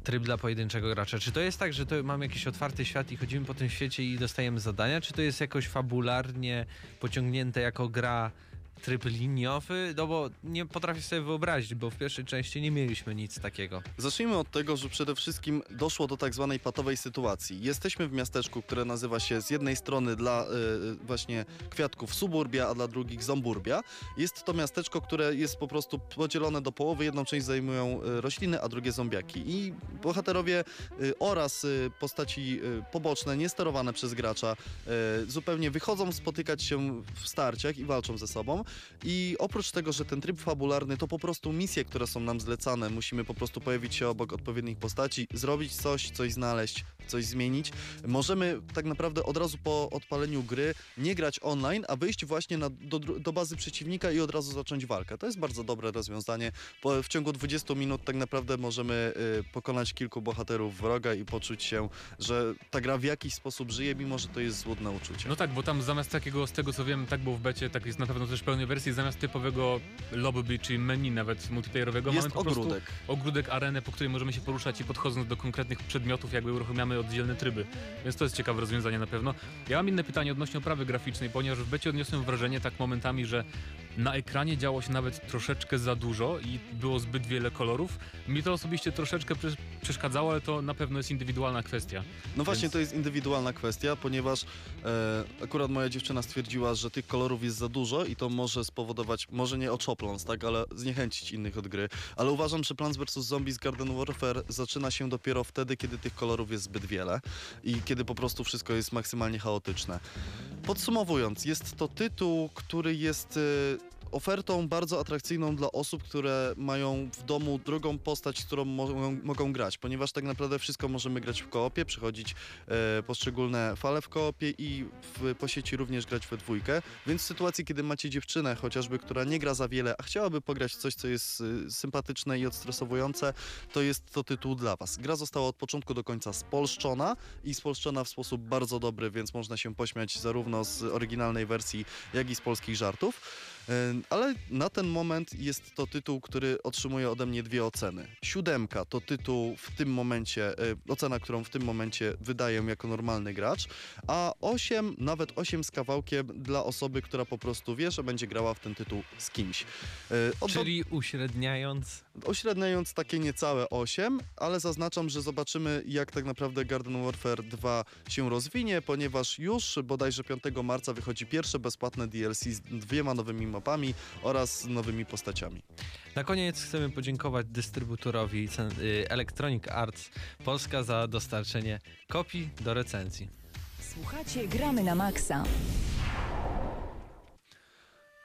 Speaker 2: tryb dla pojedynczego gracza? Czy to jest tak, że to mamy jakiś otwarty świat i chodzimy po tym świecie i dostajemy zadania? Czy to jest jakoś fabularnie pociągnięte jako gra tryb liniowy? No bo nie potrafię sobie wyobrazić, bo w pierwszej części nie mieliśmy nic takiego.
Speaker 3: Zacznijmy od tego, że przede wszystkim doszło do tak zwanej patowej sytuacji. Jesteśmy w miasteczku, które nazywa się z jednej strony dla y, właśnie kwiatków suburbia, a dla drugich zomburbia. Jest to miasteczko, które jest po prostu podzielone do połowy. Jedną część zajmują y, rośliny, a drugie zombiaki. I bohaterowie y, oraz y, postaci poboczne, niesterowane przez gracza, zupełnie wychodzą spotykać się w starciach i walczą ze sobą. I oprócz tego, że ten tryb fabularny to po prostu misje, które są nam zlecane, musimy po prostu pojawić się obok odpowiednich postaci, zrobić coś, coś znaleźć, coś zmienić. Możemy tak naprawdę od razu po odpaleniu gry nie grać online, a wyjść właśnie na, do, do bazy przeciwnika i od razu zacząć walkę. To jest bardzo dobre rozwiązanie. Po, w ciągu 20 minut tak naprawdę możemy y, pokonać kilku bohaterów wroga i poczuć się, że ta gra w jakiś sposób żyje, mimo że to jest złudne uczucie.
Speaker 7: No tak, bo tam zamiast takiego, z tego co wiem, tak było w becie, tak jest na pewno też w pełnej wersji, zamiast typowego lobby, czyli menu nawet multiplayerowego,
Speaker 3: jest
Speaker 7: mamy po prostu
Speaker 3: ogródek.
Speaker 7: ogródek, arenę, po której możemy się poruszać i podchodząc do konkretnych przedmiotów, jakby uruchamiamy oddzielne tryby. Więc to jest ciekawe rozwiązanie na pewno. Ja mam inne pytanie odnośnie oprawy graficznej, ponieważ w becie odniosłem wrażenie tak momentami, że na ekranie działo się nawet troszeczkę za dużo i było zbyt wiele kolorów. Mi to osobiście troszeczkę prze- przeszkadzało, ale to na pewno jest indywidualna kwestia.
Speaker 3: No właśnie,
Speaker 7: Więc-
Speaker 3: to jest indywidualna kwestia, ponieważ e, akurat moja dziewczyna stwierdziła, że tych kolorów jest za dużo i to może spowodować, może nie oczopląs, tak, ale zniechęcić innych od gry. Ale uważam, że Plants vs. Zombies Garden Warfare zaczyna się dopiero wtedy, kiedy tych kolorów jest zbyt wiele i kiedy po prostu wszystko jest maksymalnie chaotyczne. Podsumowując, jest to tytuł, który jest e, ofertą bardzo atrakcyjną dla osób, które mają w domu drugą postać, którą mogą, grać, ponieważ tak naprawdę wszystko możemy grać w koopie, przechodzić e, poszczególne fale w koopie i w, po sieci również grać we dwójkę, więc w sytuacji, kiedy macie dziewczynę chociażby, która nie gra za wiele, a chciałaby pograć w coś, co jest y, sympatyczne i odstresowujące, to jest to tytuł dla Was. Gra została od początku do końca spolszczona i spolszczona w sposób bardzo dobry, więc można się pośmiać zarówno z oryginalnej wersji, jak i z polskich żartów. Ale na ten moment jest to tytuł, który otrzymuje ode mnie dwie oceny. Siódemka to tytuł w tym momencie, e, ocena, którą w tym momencie wydaję jako normalny gracz, a 8, nawet 8 z kawałkiem dla osoby, która po prostu wie, że będzie grała w ten tytuł z kimś. E, od-
Speaker 2: Czyli uśredniając,
Speaker 3: Ośredniając takie niecałe 8, ale zaznaczam, że zobaczymy jak tak naprawdę Garden Warfare 2 się rozwinie, ponieważ już bodajże 5 marca wychodzi pierwsze bezpłatne DLC z dwiema nowymi mapami oraz nowymi postaciami.
Speaker 2: Na koniec chcemy podziękować dystrybutorowi y, Electronic Arts Polska za dostarczenie kopii do recenzji.
Speaker 6: Słuchacie, gramy na maksa.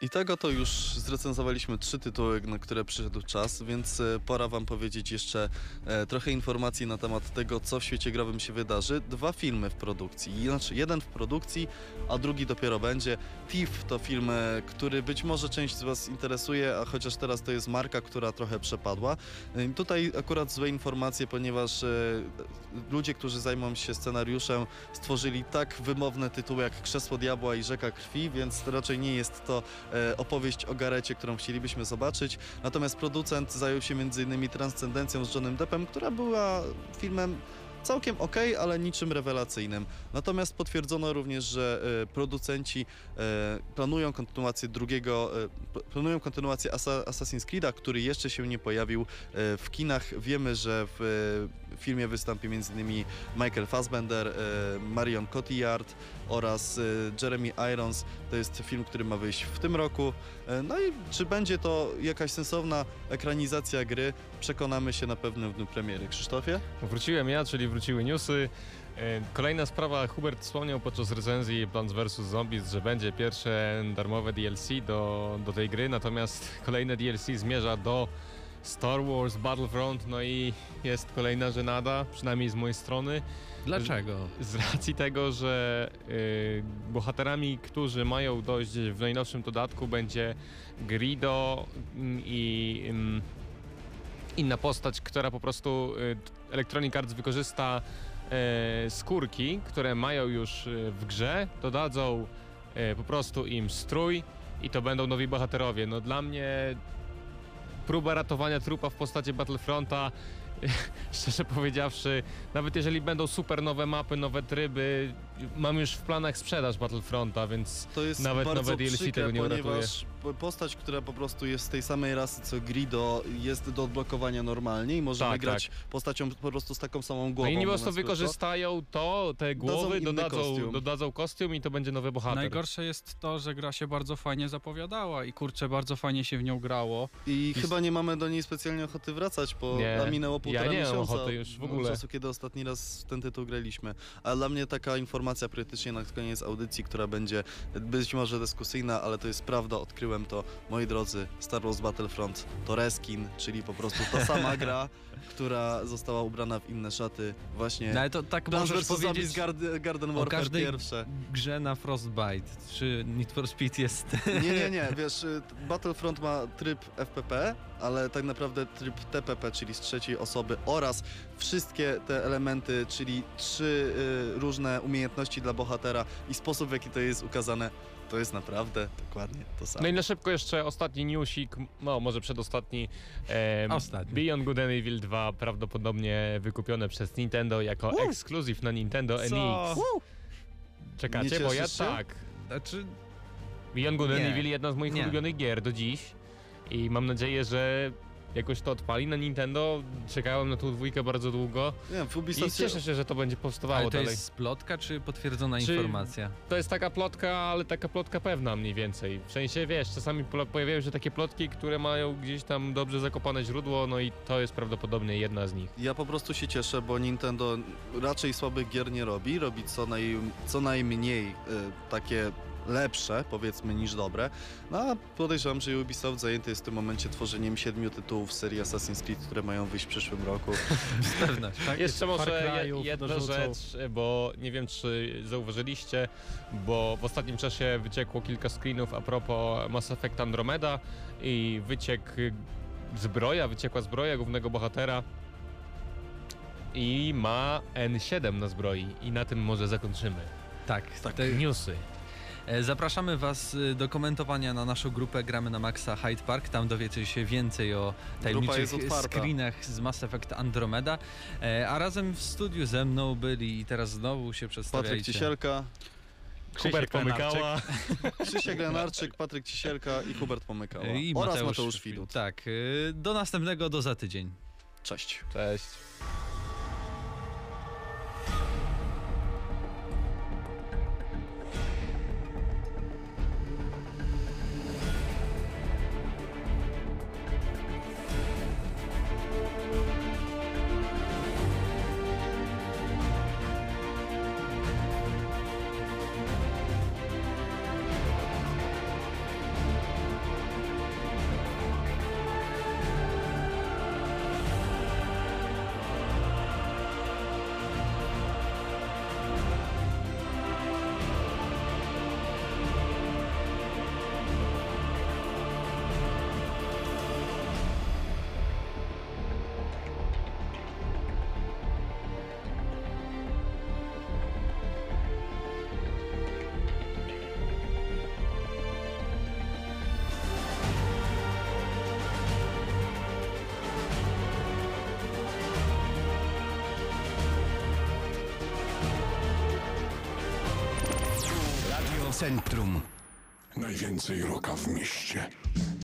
Speaker 3: I tego to już zrecenzowaliśmy trzy tytuły, na które przyszedł czas, więc e, pora Wam powiedzieć jeszcze e, trochę informacji na temat tego, co w świecie growym się wydarzy. Dwa filmy w produkcji, znaczy jeden w produkcji, a drugi dopiero będzie. Thief to film, e, który być może część z Was interesuje, a chociaż teraz to jest marka, która trochę przepadła. Tutaj akurat złe informacje, ponieważ ludzie, którzy zajmą się scenariuszem, stworzyli tak wymowne tytuły jak Krzesło Diabła i Rzeka Krwi, więc raczej nie jest to opowieść o Garecie, którą chcielibyśmy zobaczyć. Natomiast producent zajął się m.in. Transcendencją z Johnem Deppem, która była filmem całkiem ok, ale niczym rewelacyjnym. Natomiast potwierdzono również, że e, producenci e, planują kontynuację drugiego, e, planują kontynuację Assa- Assassin's Creed'a, który jeszcze się nie pojawił w kinach. Wiemy, że w filmie wystąpi m.in. Michael Fassbender, Marion Cotillard oraz Jeremy Irons. To jest film, który ma wyjść w tym roku. E, No i czy będzie to jakaś sensowna ekranizacja gry, przekonamy się na pewnym dniu premiery. Krzysztofie?
Speaker 4: Wróciłem ja, czyli wróciły newsy. E, Kolejna sprawa, Hubert wspomniał podczas recenzji Plants vs. Zombies, że będzie pierwsze darmowe DLC do, do tej gry, natomiast kolejne DLC zmierza do Star Wars Battlefront, no i jest kolejna żenada, przynajmniej z mojej strony,
Speaker 2: Dlaczego?
Speaker 4: z racji tego, że y, bohaterami, którzy mają dojść w najnowszym dodatku będzie Grido mm, i ym, inna postać, która po prostu y, Electronic Arts wykorzysta e, skórki, które mają już y, w grze, dodadzą e, po prostu im strój i to będą nowi bohaterowie. No dla mnie próba ratowania trupa w postaci Battlefronta szczerze powiedziawszy, nawet jeżeli będą super nowe mapy, nowe tryby, mam już w planach sprzedaż Battlefronta, więc
Speaker 3: To jest
Speaker 4: Nawet nowe DLC
Speaker 3: przykre,
Speaker 4: tego nie
Speaker 3: ponieważ po- postać, która po prostu jest z tej samej rasy co Grido jest do odblokowania normalnie i możemy
Speaker 4: Tak,
Speaker 3: grać postacią po prostu z taką samą głową.
Speaker 4: no i po prostu wykorzystają to, te głowy, dodadzą,
Speaker 3: kostium.
Speaker 4: dodadzą kostium i to będzie nowy bohater.
Speaker 5: Najgorsze jest to, że gra się bardzo fajnie zapowiadała i kurczę, bardzo fajnie się w nią grało.
Speaker 3: I chyba nie mamy do niej specjalnie ochoty wracać, bo
Speaker 4: Nie,
Speaker 3: nam minęło półtora
Speaker 4: ja nie mam
Speaker 3: miesiąca
Speaker 4: ochoty już w
Speaker 3: od
Speaker 4: ogóle.
Speaker 3: czasu, kiedy ostatni raz w ten tytuł graliśmy. A dla mnie taka informacja praktycznie na koniec audycji, która będzie być może dyskusyjna, ale to jest prawda, odkryłem to. Moi drodzy, Star Wars Battlefront to reskin, czyli po prostu ta sama gra, która została ubrana w inne szaty. Właśnie
Speaker 2: No ale to tak
Speaker 3: Plants
Speaker 2: możesz powiedzieć
Speaker 3: Garden, Garden Warfare
Speaker 2: każdej
Speaker 3: pierwsze.
Speaker 2: grze na Frostbite. Czy Need for Speed jest...
Speaker 3: Nie, nie, nie, wiesz, y, Battlefront ma tryb FPP, ale tak naprawdę tryb TPP, czyli z trzeciej osoby oraz wszystkie te elementy, czyli trzy y, różne umiejętności dla bohatera i sposób, w jaki to jest ukazane, to jest naprawdę dokładnie to samo.
Speaker 4: No i na szybko jeszcze ostatni newsik, no może przedostatni. em,
Speaker 2: Ostatni.
Speaker 4: Beyond Good and Evil 2 prawdopodobnie wykupione przez Nintendo jako
Speaker 3: Woo!
Speaker 4: ekskluzyw na Nintendo
Speaker 2: Co?
Speaker 4: NX. Czekacie,
Speaker 3: Nie
Speaker 4: bo ja
Speaker 3: się?
Speaker 4: tak.
Speaker 2: Znaczy,
Speaker 4: Beyond Good and. Evil jedna z moich
Speaker 2: Nie.
Speaker 4: ulubionych gier do dziś i mam nadzieję, że jakoś to odpali na Nintendo. Czekałem na tą dwójkę bardzo długo
Speaker 3: Nie wiem, w
Speaker 4: i
Speaker 3: Ubisoft
Speaker 4: cieszę się, że to będzie powstawało
Speaker 2: ale to
Speaker 4: dalej.
Speaker 2: jest plotka, czy potwierdzona
Speaker 4: Czy-
Speaker 2: informacja?
Speaker 4: To jest taka plotka, ale taka plotka pewna mniej więcej. W sensie, wiesz, czasami pojawiają się takie plotki, które mają gdzieś tam dobrze zakopane źródło, no i to jest prawdopodobnie jedna z nich.
Speaker 3: Ja po prostu się cieszę, bo Nintendo raczej słabych gier nie robi, robi co, naj, co najmniej y, takie lepsze, powiedzmy, niż dobre. No a podejrzewam, że Ubisoft zajęty jest w tym momencie tworzeniem siedmiu tytułów serii Assassin's Creed, które mają wyjść w przyszłym roku.
Speaker 2: Z pewnością.
Speaker 5: Tak,
Speaker 4: Jeszcze może je, jedna
Speaker 5: dorzucą.
Speaker 4: rzecz, bo nie wiem czy zauważyliście, bo w ostatnim czasie wyciekło kilka screenów a propos Mass Effect Andromeda i wyciekł zbroja, wyciekła zbroja głównego bohatera i ma N7 na zbroi i na tym może zakończymy.
Speaker 2: Tak,
Speaker 3: Tak.
Speaker 2: te
Speaker 4: Newsy.
Speaker 2: E, Zapraszamy Was y, do komentowania na naszą grupę Gramy na Maxa Hyde Park. Tam dowiecie się więcej o tajemniczych screenach z Mass Effect Andromeda. E, A razem w studiu ze mną byli i teraz znowu się przedstawiajcie.
Speaker 3: Patryk Cisielka,
Speaker 4: Hubert pomykała.
Speaker 3: Krzysiek Lenarczyk, Patryk Cisielka i Hubert Pomykała.
Speaker 2: I
Speaker 3: oraz
Speaker 2: Mateusz
Speaker 3: Mateusz Widut.
Speaker 2: Tak, y, do następnego, do za tydzień.
Speaker 3: Cześć.
Speaker 4: Cześć.
Speaker 8: Najwięcej roka w mieście.